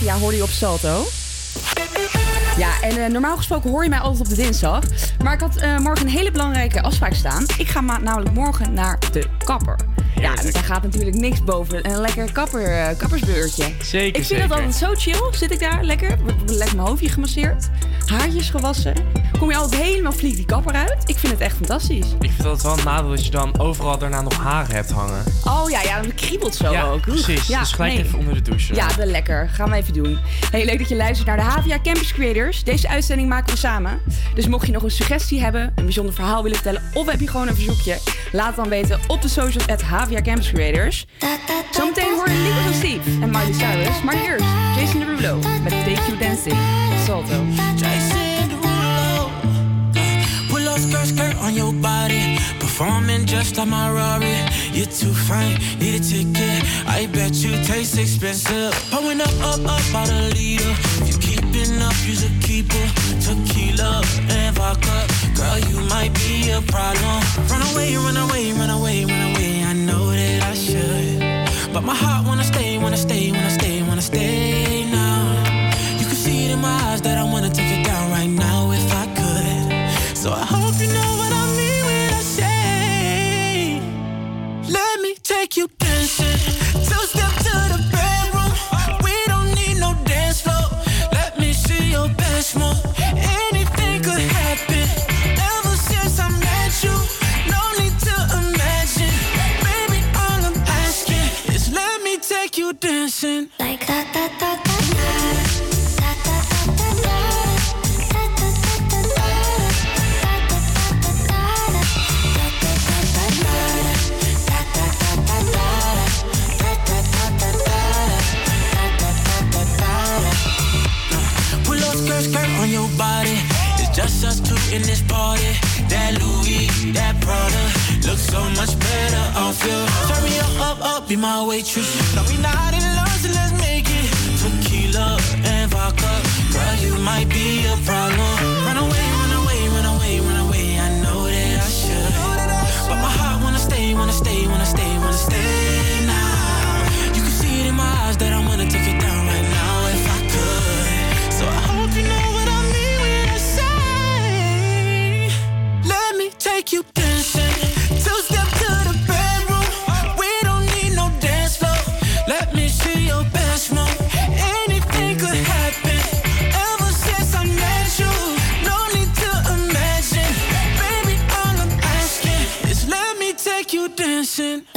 ja hoor je op Salto. Ja, en eh, normaal gesproken hoor je mij altijd op de dinsdag. Maar ik had eh, morgen een hele belangrijke afspraak staan. Ik ga namelijk morgen naar de kapper. Ja, daar gaat natuurlijk niks boven een lekker kapper, eh, kappersbeurtje. Zeker, Ik vind dat altijd zo chill. Zit ik daar lekker, lekker mijn hoofdje gemasseerd, haartjes gewassen kom je altijd helemaal fliek die kapper uit. Ik vind het echt fantastisch. Ik vind dat wel een nadeel dat je dan overal daarna nog haren hebt hangen. Oh ja, ja, het kriebelt zo ja, ook. Oeh. precies. Ja, dus gelijk nee. even onder de douche. Ja, wel lekker. Gaan we even doen. Hey, leuk dat je luistert naar de HVA Campus Creators. Deze uitzending maken we samen. Dus mocht je nog een suggestie hebben, een bijzonder verhaal willen vertellen... of heb je gewoon een verzoekje, laat het dan weten op de socials at HVA Campus Creators. Zometeen hoor je Lieve van Steve en Miley Cyrus. Maar eerst Jason Derulo met Take You Dancing. Salto. Skirt, skirt on your body. Performing just like my Rari. You're too fine, need a ticket. I bet you taste expensive. Pouring up, up, up out a leader. If you keeping up, you's a keeper. Tequila and vodka. Girl, you might be a problem. Run away, run away, run away, run away. I know that I should. But my heart wanna stay, wanna stay, wanna stay, wanna stay dancing. Like that, that, that, Pull up skirt, skirt on your body. It's just us two in this party. That Louis, that Prada, looks so much better off you. Turn me up, up, up, be my waitress. No, we not in love, so let's make it. Tequila and vodka, girl, you might be a problem. Run away, run away, run away, run away. I know that I should, but my heart wanna stay, wanna stay, wanna stay, wanna stay now. You can see it in my eyes that I wanna take down right now if I could. So I hope you know what I mean when I say, Let me take you dancing. You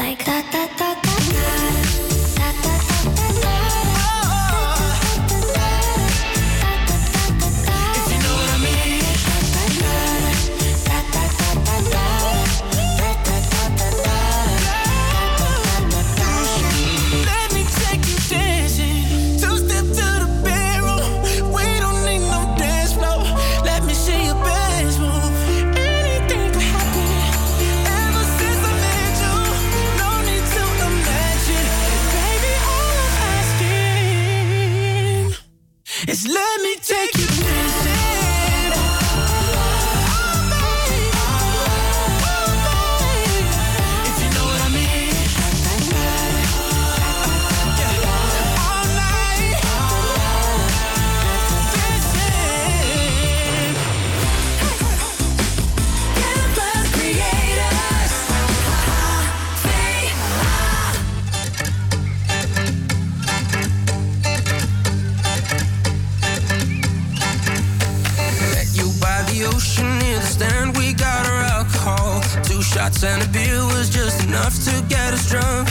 drunk.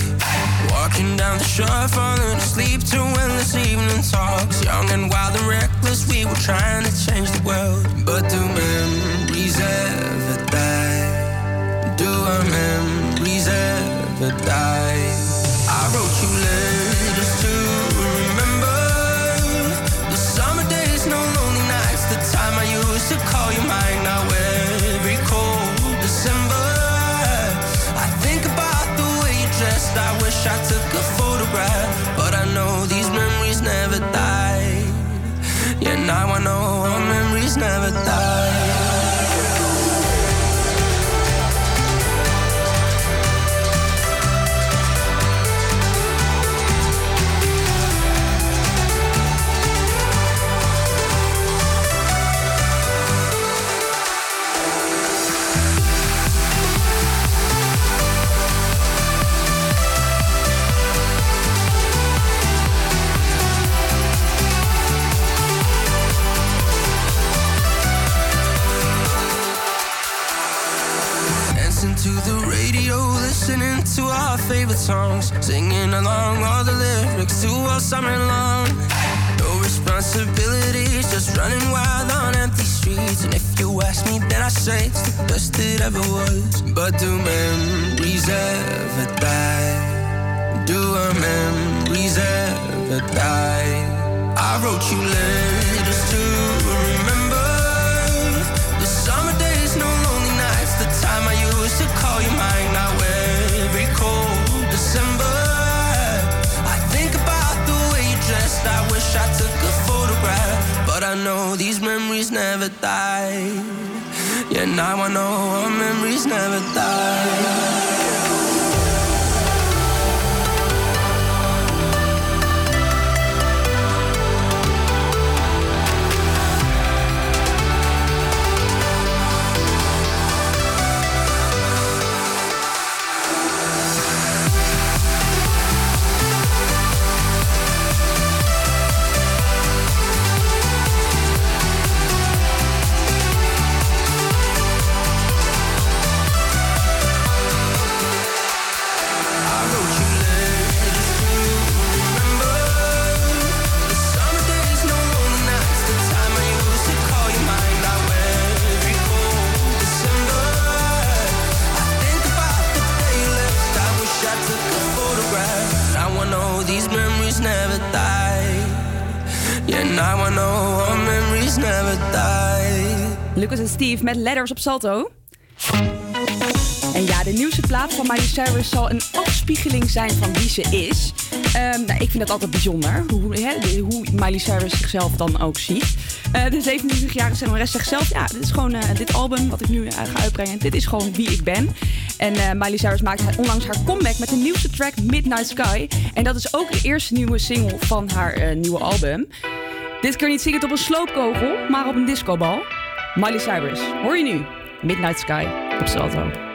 Walking down the shore, falling asleep to endless evening talks. Young and wild and reckless, we were trying to change the world. But do memories ever die? Do our memories ever die? Now I know our memories never die. Songs, singing along all the lyrics to all summer long. No responsibilities, just running wild on empty streets. And if you ask me, then I say it's the best it ever was. But do memories ever die? Do our memories ever die? I wrote you letters to remember the summer days, no lonely nights. The time I used to call you mine. I took a photograph, but I know these memories never die. Yeah, now I know our memories never die. Now I know our memories never die. Lucas en Steve met Letters op Salto. En ja, de nieuwste plaat van Miley Cyrus zal een afspiegeling zijn van wie ze is. Ehm, nou, ik vind dat altijd bijzonder, hoe, hè, de- hoe Miley Cyrus zichzelf dan ook ziet. Eh, de 27-jarige zangeres zegt zelf, ja, dit is gewoon eh, dit album wat ik nu eh, ga uitbrengen. Dit is gewoon wie ik ben. En Miley Cyrus maakte onlangs haar comeback met de nieuwste track Midnight Sky. En dat is ook de eerste nieuwe single van haar nieuwe album. Dit keer niet zingend op een sloopkogel, maar op een discobal. Miley Cyrus, hoor je nu? Midnight Sky op Salto.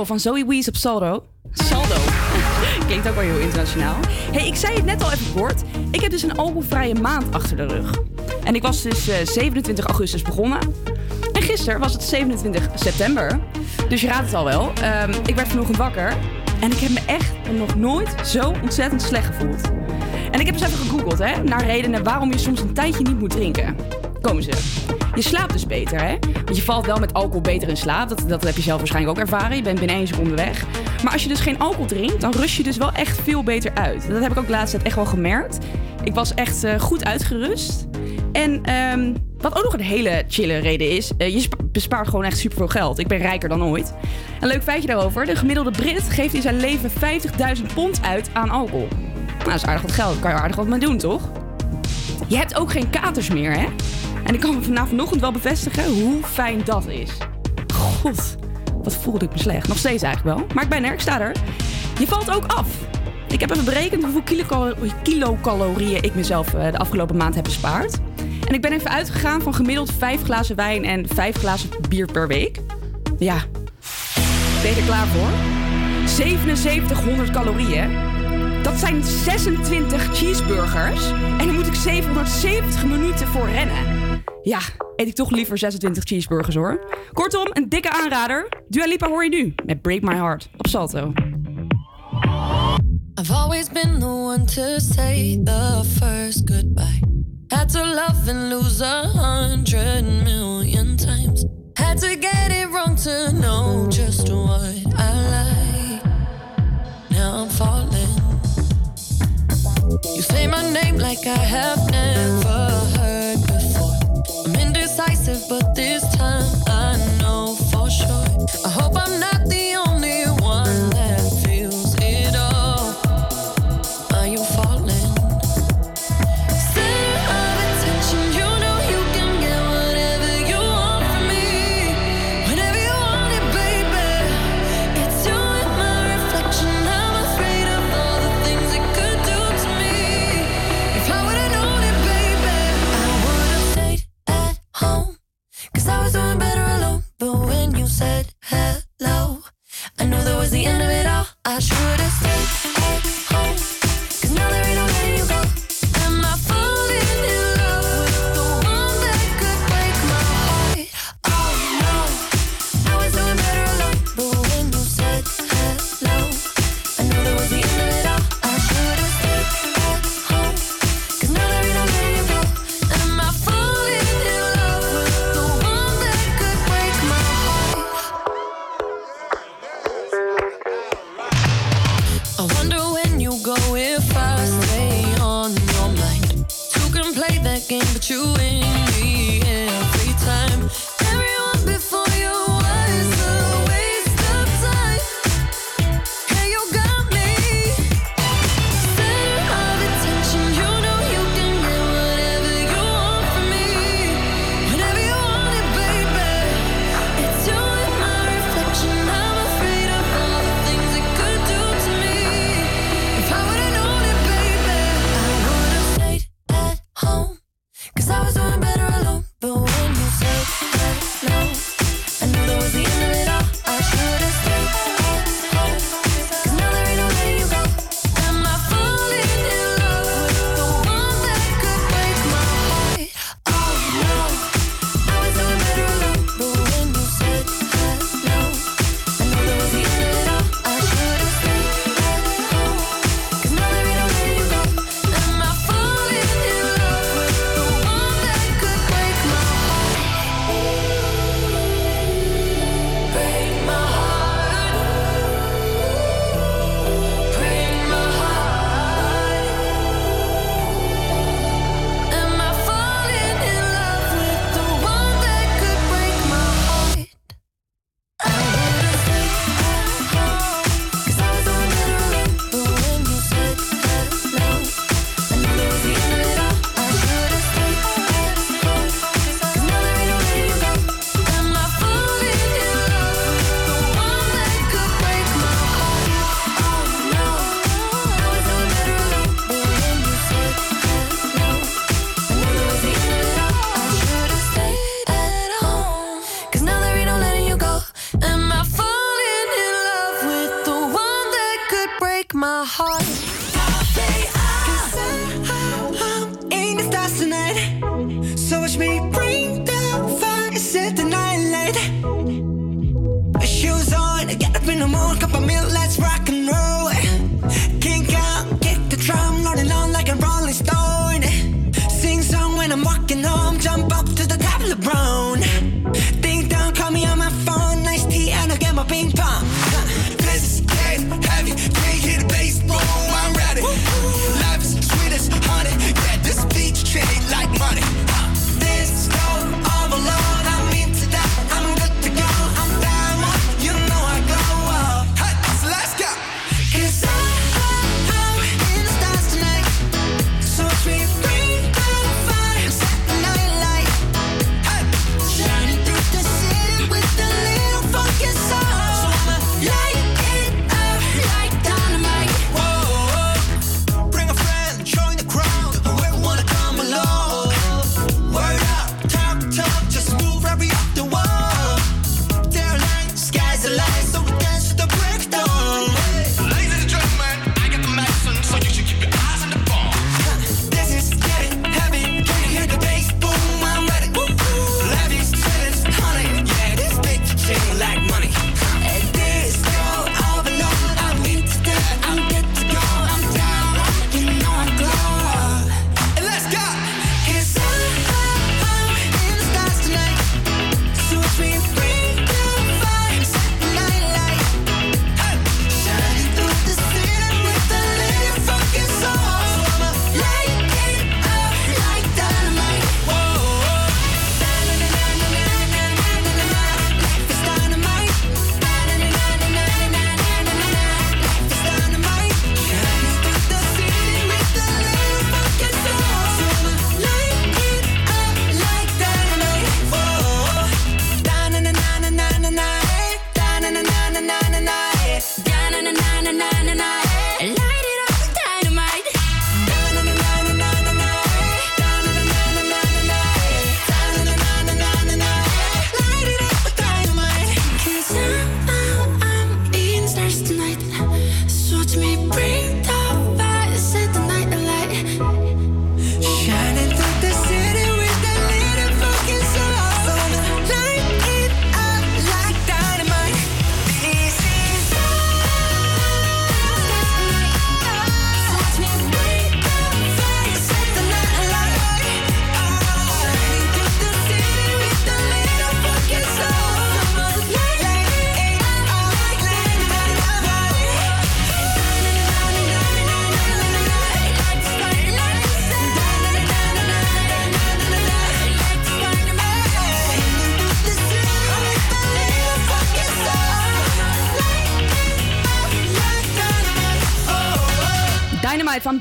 Van Zoe Wees op Saldo. Saldo. Klinkt ook wel heel internationaal. hey, ik zei het net al even kort. Ik heb dus een alcoholvrije maand achter de rug. En ik was dus eh, 27 augustus begonnen. En gisteren was het 27 september. Dus je raadt het al wel. Ehm, ik werd vanochtend wakker. En ik heb me echt nog nooit zo ontzettend slecht gevoeld. En ik heb eens even gegoogeld hè, naar redenen waarom je soms een tijdje niet moet drinken. Komen ze. Je slaapt dus beter, hè? Want je valt wel met alcohol beter in slaap. Dat, dat heb je zelf waarschijnlijk ook ervaren. Je bent binnen één seconde weg. Maar als je dus geen alcohol drinkt, dan rust je dus wel echt veel beter uit. Dat heb ik ook tijd echt wel gemerkt. Ik was echt eh, goed uitgerust. En ehm, wat ook nog een hele chille reden is, eh, je spa- bespaart gewoon echt superveel geld. Ik ben rijker dan ooit. Een leuk feitje daarover. De gemiddelde Brit geeft in zijn leven 50.000 pond uit aan alcohol. Nou, dat is aardig wat geld. Daar kan je aardig wat mee doen, toch? Je hebt ook geen katers meer, hè? En ik kan me vanaf vanochtend wel bevestigen hoe fijn dat is. God, wat voelde ik me slecht. Nog steeds eigenlijk wel. Maar ik ben er, ik sta er. Je valt ook af. Ik heb even berekend hoeveel kilocalo- kilocalorieën ik mezelf eh, de afgelopen maand heb bespaard. En ik ben even uitgegaan van gemiddeld 5 glazen wijn en 5 glazen bier per week. Ja, ben je er klaar voor? 7700 calorieën. Dat zijn 26 cheeseburgers. En dan moet ik 770 minuten voor rennen. Ja, eet ik toch liever 26 cheeseburgers hoor. Kortom, een dikke aanrader. Dua Lipa hoor je nu met Break My Heart op Salto. I've always been the one to say the first goodbye. Had to love and lose a hundred million times. Had to get it wrong to know just what I like. Now I'm falling. You say my name like I have never heard. decisive, but this time I know for sure. I hope I'm not.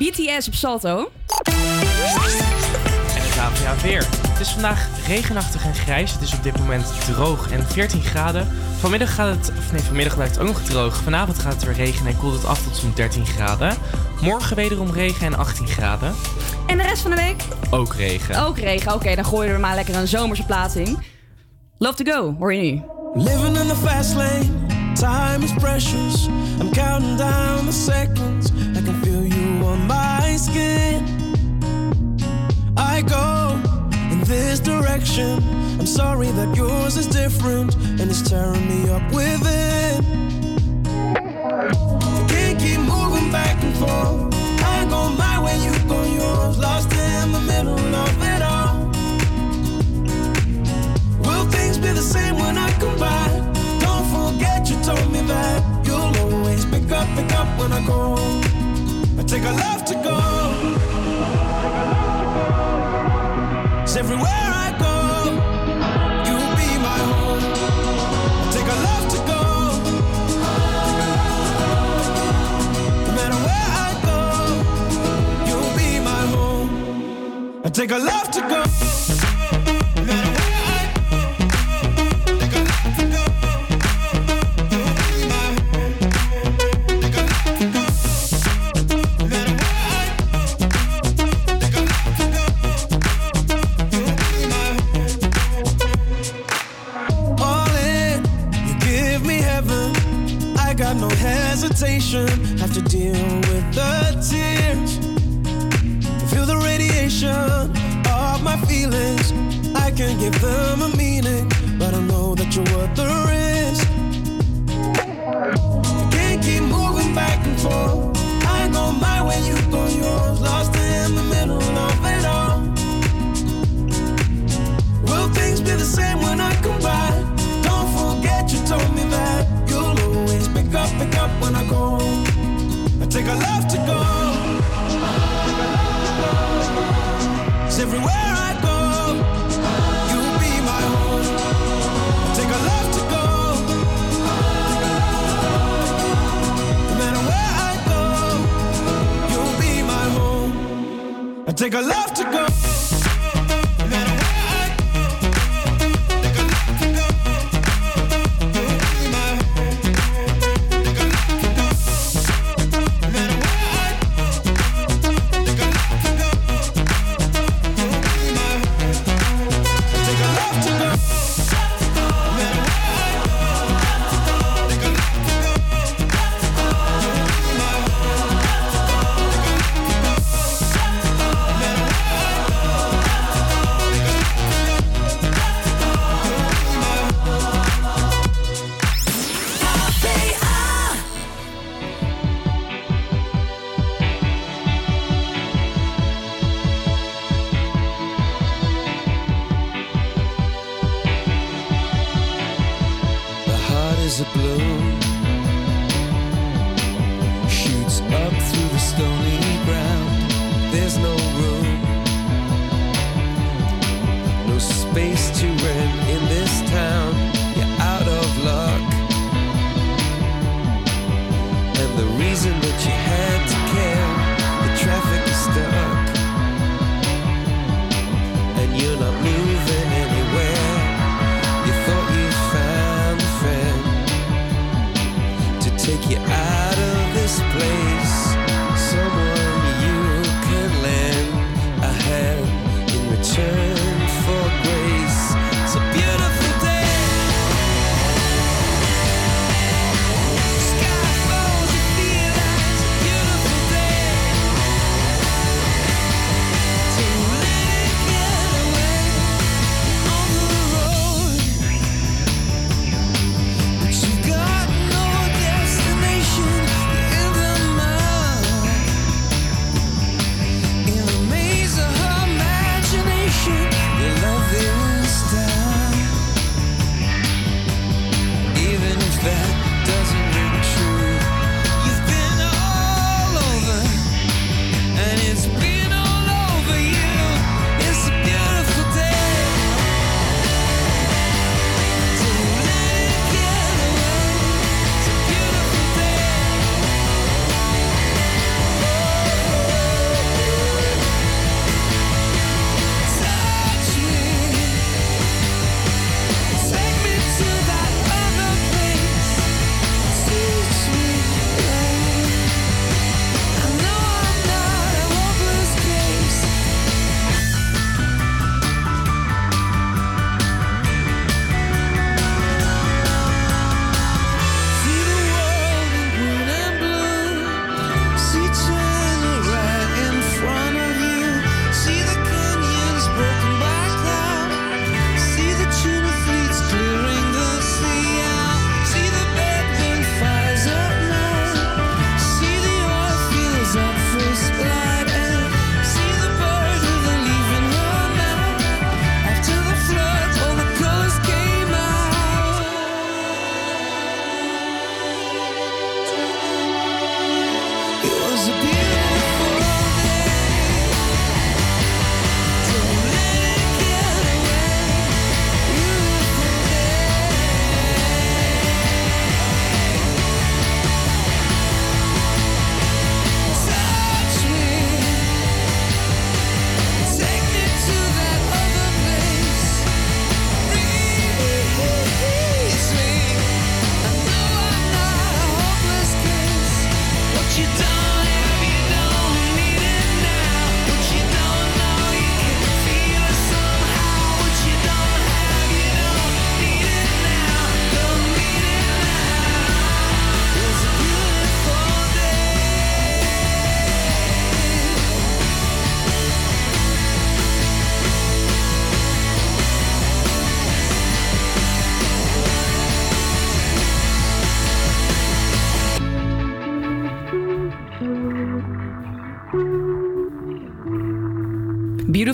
BTS op Salto. En het AVA weer. Het is vandaag regenachtig en grijs. Het is op dit moment droog en 14 graden. Vanmiddag gaat het, of nee, vanmiddag blijft het ook nog droog. Vanavond gaat het weer regenen en koelt het af tot zo'n 13 graden. Morgen wederom regen en 18 graden. En de rest van de week? Ook regen. Ook regen. Oké, dan gooien we er maar lekker een zomerse plaatsing. Love to go, hoor je nu. Living in the fast lane, time is precious. I'm counting down the seconds. My skin. I go in this direction. I'm sorry that yours is different and it's tearing me up within. I can't keep moving back and forth. I go my way, you go yours. Lost in the middle of it all. Will things be the same when I come back? Don't forget you told me that you'll always pick up, pick up when I go. Take a love to go. 'Cause everywhere I go, you'll be my home. Take a love to go. No matter where I go, you'll be my home. I take a love to go. give up I take a love to go.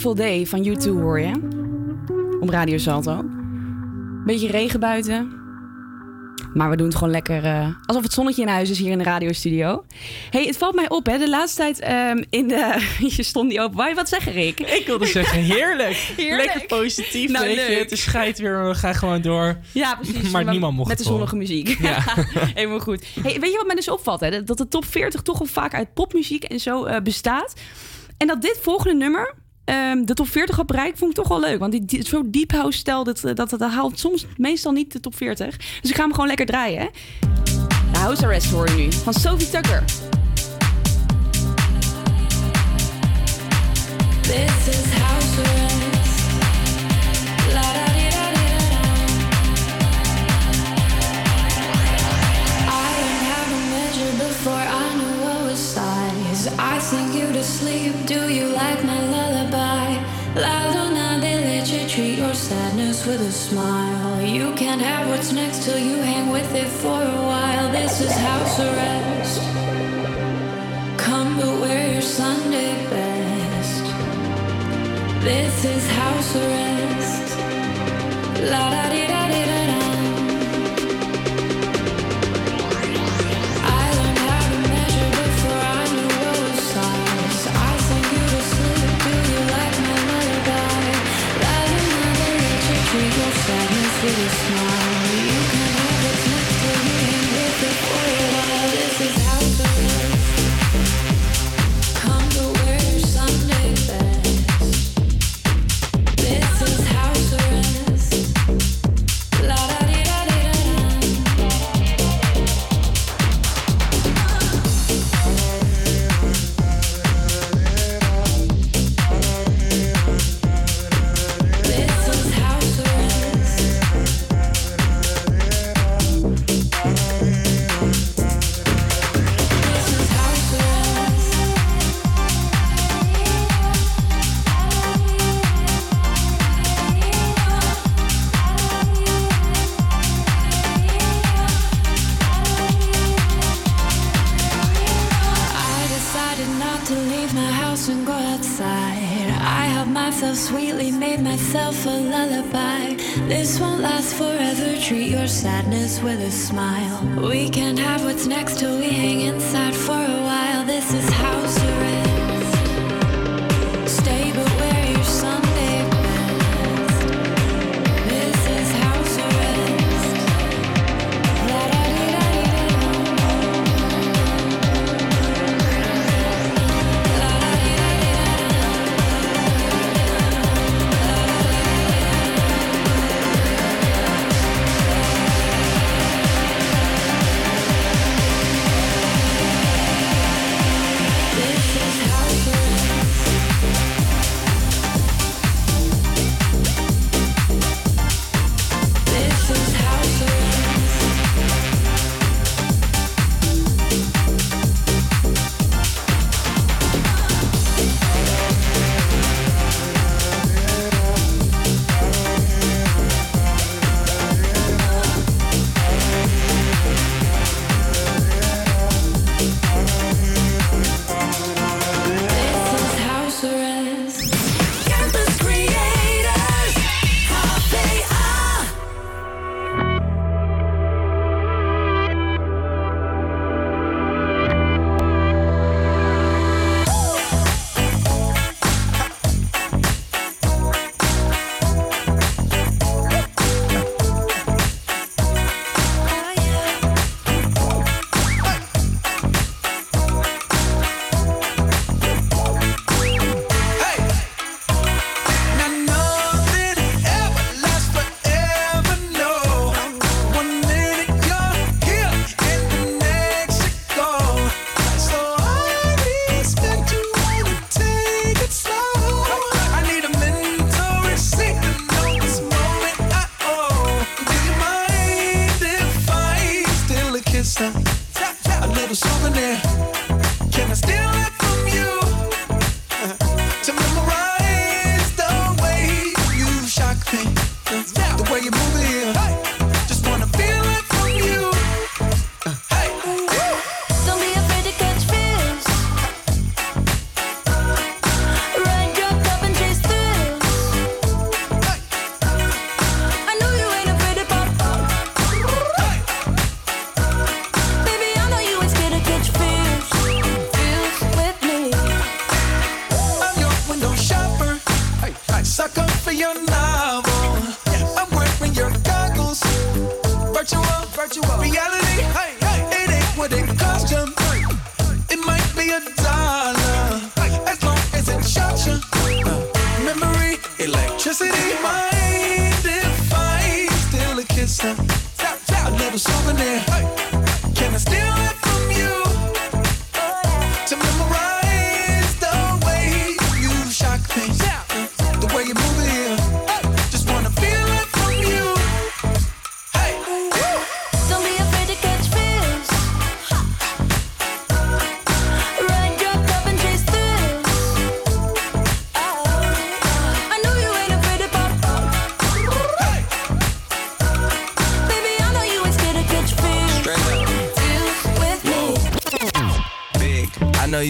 Beautiful Day van U2 hoor je. Op Radio Salto. Beetje regen buiten. Maar we doen het gewoon lekker eh, alsof het zonnetje in huis is hier in de radiostudio. hey, het valt mij op hè. De laatste tijd ehm, in de... je stond niet open. Wou je wat zeggen, Rick? Ik wilde zeggen, heerlijk. Heerlijk. Lekker positief, Nou, weet je. leuk. Het is schijt weer, we gaan gewoon door. Ja, precies. Maar niemand mocht Met de horen. zonnige muziek. Ja. Helemaal goed. Hey, weet je wat mij dus opvalt? Hè? Dat de top 40 toch wel vaak uit popmuziek en zo eh, bestaat. En dat dit volgende nummer ehm, de top 40 had bereikt, vond ik toch wel leuk. Want die, die, zo deep house stijl, dat, dat, dat, dat haalt soms meestal niet de top 40. Dus ik ga hem gewoon lekker draaien. Hè? De House Arrest hoor je nu, van Sophie Tucker. This is house arrest. La da di da di da da. I learned how to measure before I knew what was size. I sing you to sleep. Do you like my lullaby? La luna, they let you treat your sadness with a smile. You can't have what's next till you hang with it for a while. This is house arrest. Come but wear your Sunday best. This is house arrest. La da di da. see your smile. With a smile. We can't have what's next till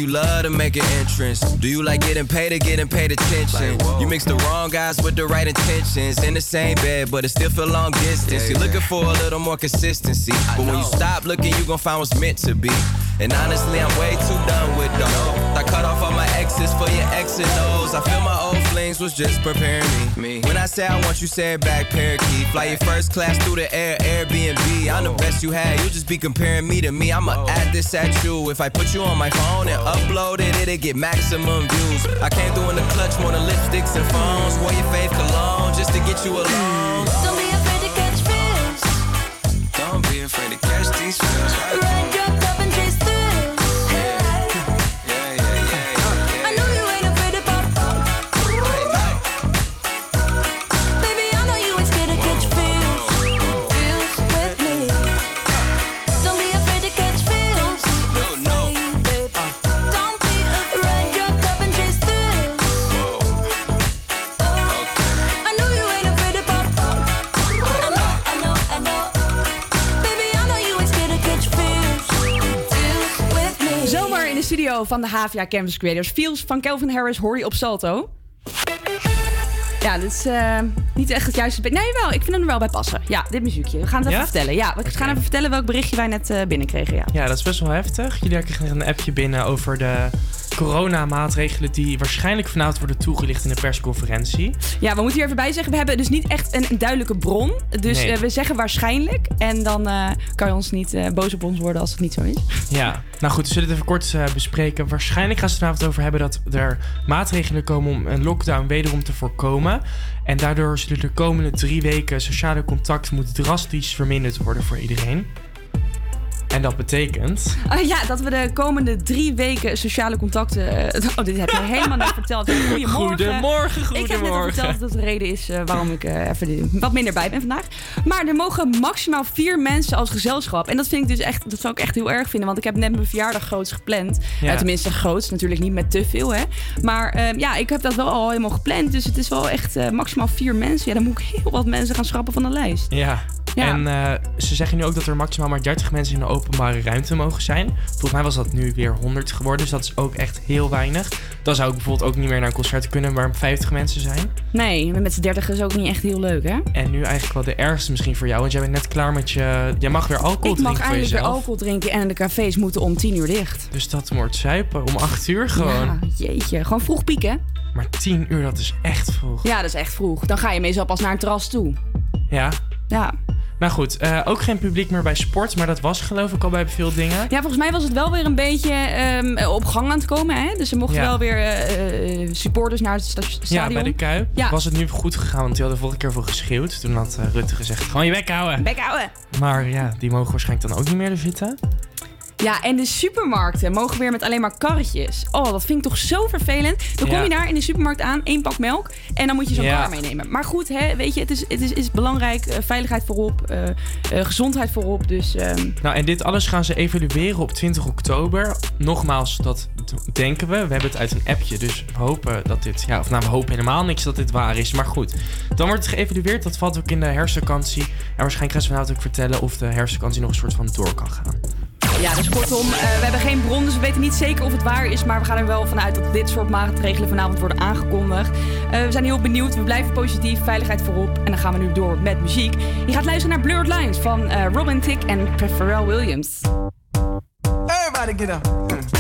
you love to make an entrance. Do you like getting paid or getting paid attention? You mix the wrong guys with the right intentions. In the same bed, but it still feel long distance. You're looking for a little more consistency. But when you stop looking, you gon' find what's meant to be. And honestly, I'm way too done with them. Off all my exes for your X and O's. I feel my old flings was just preparing me. me. When I say I want you, say it back, parakeet. Fly your first class through the air, Airbnb. I'm the best you had. You just be comparing me to me. I'ma add this at you. If I put you on my phone and upload it, it'll get maximum views. I came through in the clutch more than lipsticks and phones. Wore your faith cologne just to get you alone. Van de HVA Campus Creators. Feels van Kelvin Harris hoor je op Salto. Ja, dit is eh, niet echt het juiste... Nee, wel. Ik vind hem er wel bij passen. Ja, dit muziekje. We gaan het Ja? even vertellen. Ja, we gaan even vertellen welk berichtje wij net eh, binnenkregen. Ja. Ja, dat is best wel heftig. Jullie kregen een appje binnen over de coronamaatregelen die waarschijnlijk vanavond worden toegelicht in de persconferentie. ja, we moeten hier even bij zeggen. We hebben dus niet echt een, een duidelijke bron. Dus Nee. eh, we zeggen waarschijnlijk. En dan eh, kan je ons niet eh, boos op ons worden als het niet zo is. Ja, nou goed, we zullen het even kort bespreken. Waarschijnlijk gaan ze het vanavond over hebben dat er maatregelen komen om een lockdown wederom te voorkomen. En daardoor zullen de komende drie weken sociale contacten moeten drastisch verminderd worden voor iedereen. En dat betekent. Ah, ja, dat we de komende drie weken sociale contacten... eh, oh, dit heb je helemaal net verteld. Goedemorgen. Goedemorgen, Ik heb net al verteld dat dat de reden is eh, waarom ik eh, even wat minder bij ben vandaag. Maar er mogen maximaal vier mensen als gezelschap. En dat vind ik dus echt, dat zou ik echt heel erg vinden. Want ik heb net mijn verjaardag groots gepland. Ja. Eh, tenminste groots, natuurlijk niet met te veel. Hè. Maar eh, ja, ik heb dat wel al helemaal gepland. Dus het is wel echt eh, maximaal vier mensen. Ja, dan moet ik heel wat mensen gaan schrappen van de lijst. Ja. Ja. En eh, ze zeggen nu ook dat er maximaal maar 30 mensen in de openbare ruimte mogen zijn. Volgens mij was dat nu weer 100 geworden, dus dat is ook echt heel weinig. Dan zou ik bijvoorbeeld ook niet meer naar een concert kunnen waar 50 mensen zijn. Nee, met z'n dertig is ook niet echt heel leuk, hè? En nu eigenlijk wel de ergste misschien voor jou, want jij bent net klaar met je... Jij mag weer alcohol Ik mag drinken voor eindelijk weer alcohol drinken en de cafés moeten om tien uur dicht. Dus dat wordt zuipen om 8 uur gewoon. Ja, jeetje. Gewoon vroeg pieken. Maar 10 uur, dat is echt vroeg. Ja, dat is echt vroeg. Dan ga je meestal pas naar een terras toe. Ja. Ja. Nou goed, eh, ook geen publiek meer bij sport, maar dat was geloof ik al bij veel dingen. Ja, volgens mij was het wel weer een beetje ehm, op gang aan het komen. Hè? Dus er mochten Ja. wel weer eh, eh, supporters naar het sta- Ja, stadion. bij de Kuip Ja. was het nu goed gegaan, want die hadden vorige keer voor geschreeuwd. Toen had Rutte gezegd, gewoon je bek houden. Bek houden. Maar ja, die mogen waarschijnlijk dan ook niet meer er zitten. Ja, en de supermarkten mogen weer met alleen maar karretjes. Oh, dat vind ik toch zo vervelend. Dan kom Ja. je daar in de supermarkt aan, één pak melk. En dan moet je zo'n Ja. kar meenemen. Maar goed, hè, weet je, het is, het is, is belangrijk. eh, veiligheid voorop, eh, eh, gezondheid voorop. Dus ehm, Nou, en dit alles gaan ze evalueren op 20 oktober. Nogmaals, dat denken we. We hebben het uit een appje, dus we hopen dat dit... Ja, of nou, we hopen helemaal niks dat dit waar is. Maar goed, dan wordt het geëvalueerd. Dat valt ook in de herfstvakantie. En waarschijnlijk gaan ze vanavond ook vertellen of de herfstvakantie nog een soort van door kan gaan. Ja, dus kortom, eh, we hebben geen bron, dus we weten niet zeker of het waar is. Maar we gaan er wel vanuit dat dit soort maatregelen vanavond worden aangekondigd. Eh, we zijn heel benieuwd, we blijven positief, veiligheid voorop. En dan gaan we nu door met muziek. Je gaat luisteren naar Blurred Lines van eh, Robin Thicke en Pharrell Williams. Everybody get up.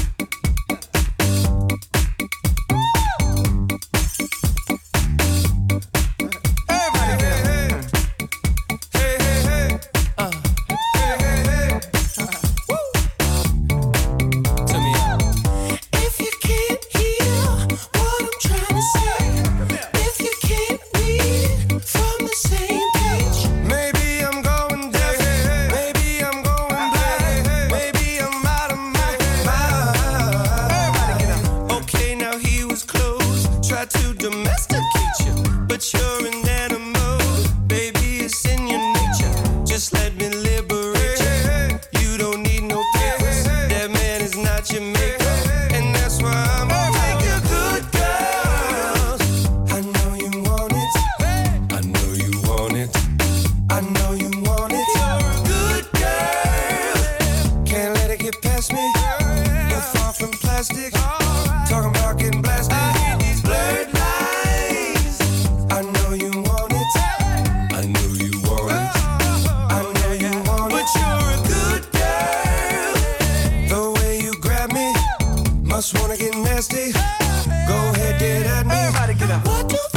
Go ahead, get at me. Everybody get up. What you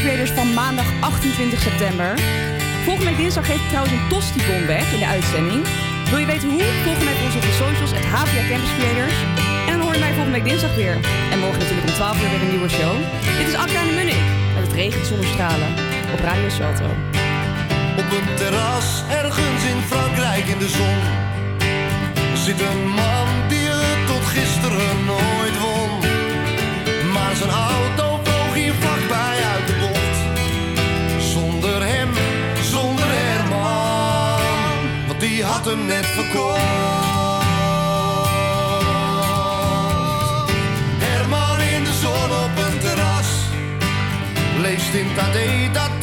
Creators van maandag 28 september. Volgende week dinsdag geef ik trouwens een tostibon weg in de uitzending. Wil je weten hoe? Volg mij op ons op de socials, het HVA Campus Creators. En dan hoor je mij volgende week dinsdag weer. En morgen natuurlijk om 12 uur weer een nieuwe show. Dit is Akka en de Munnik met het regent zonnestralen op Radio Salto. Op een terras ergens in Frankrijk in de zon zit een man die het tot gisteren nooit won. Maar zijn auto net verkocht. Herman in de zon op een terras leest in dat dat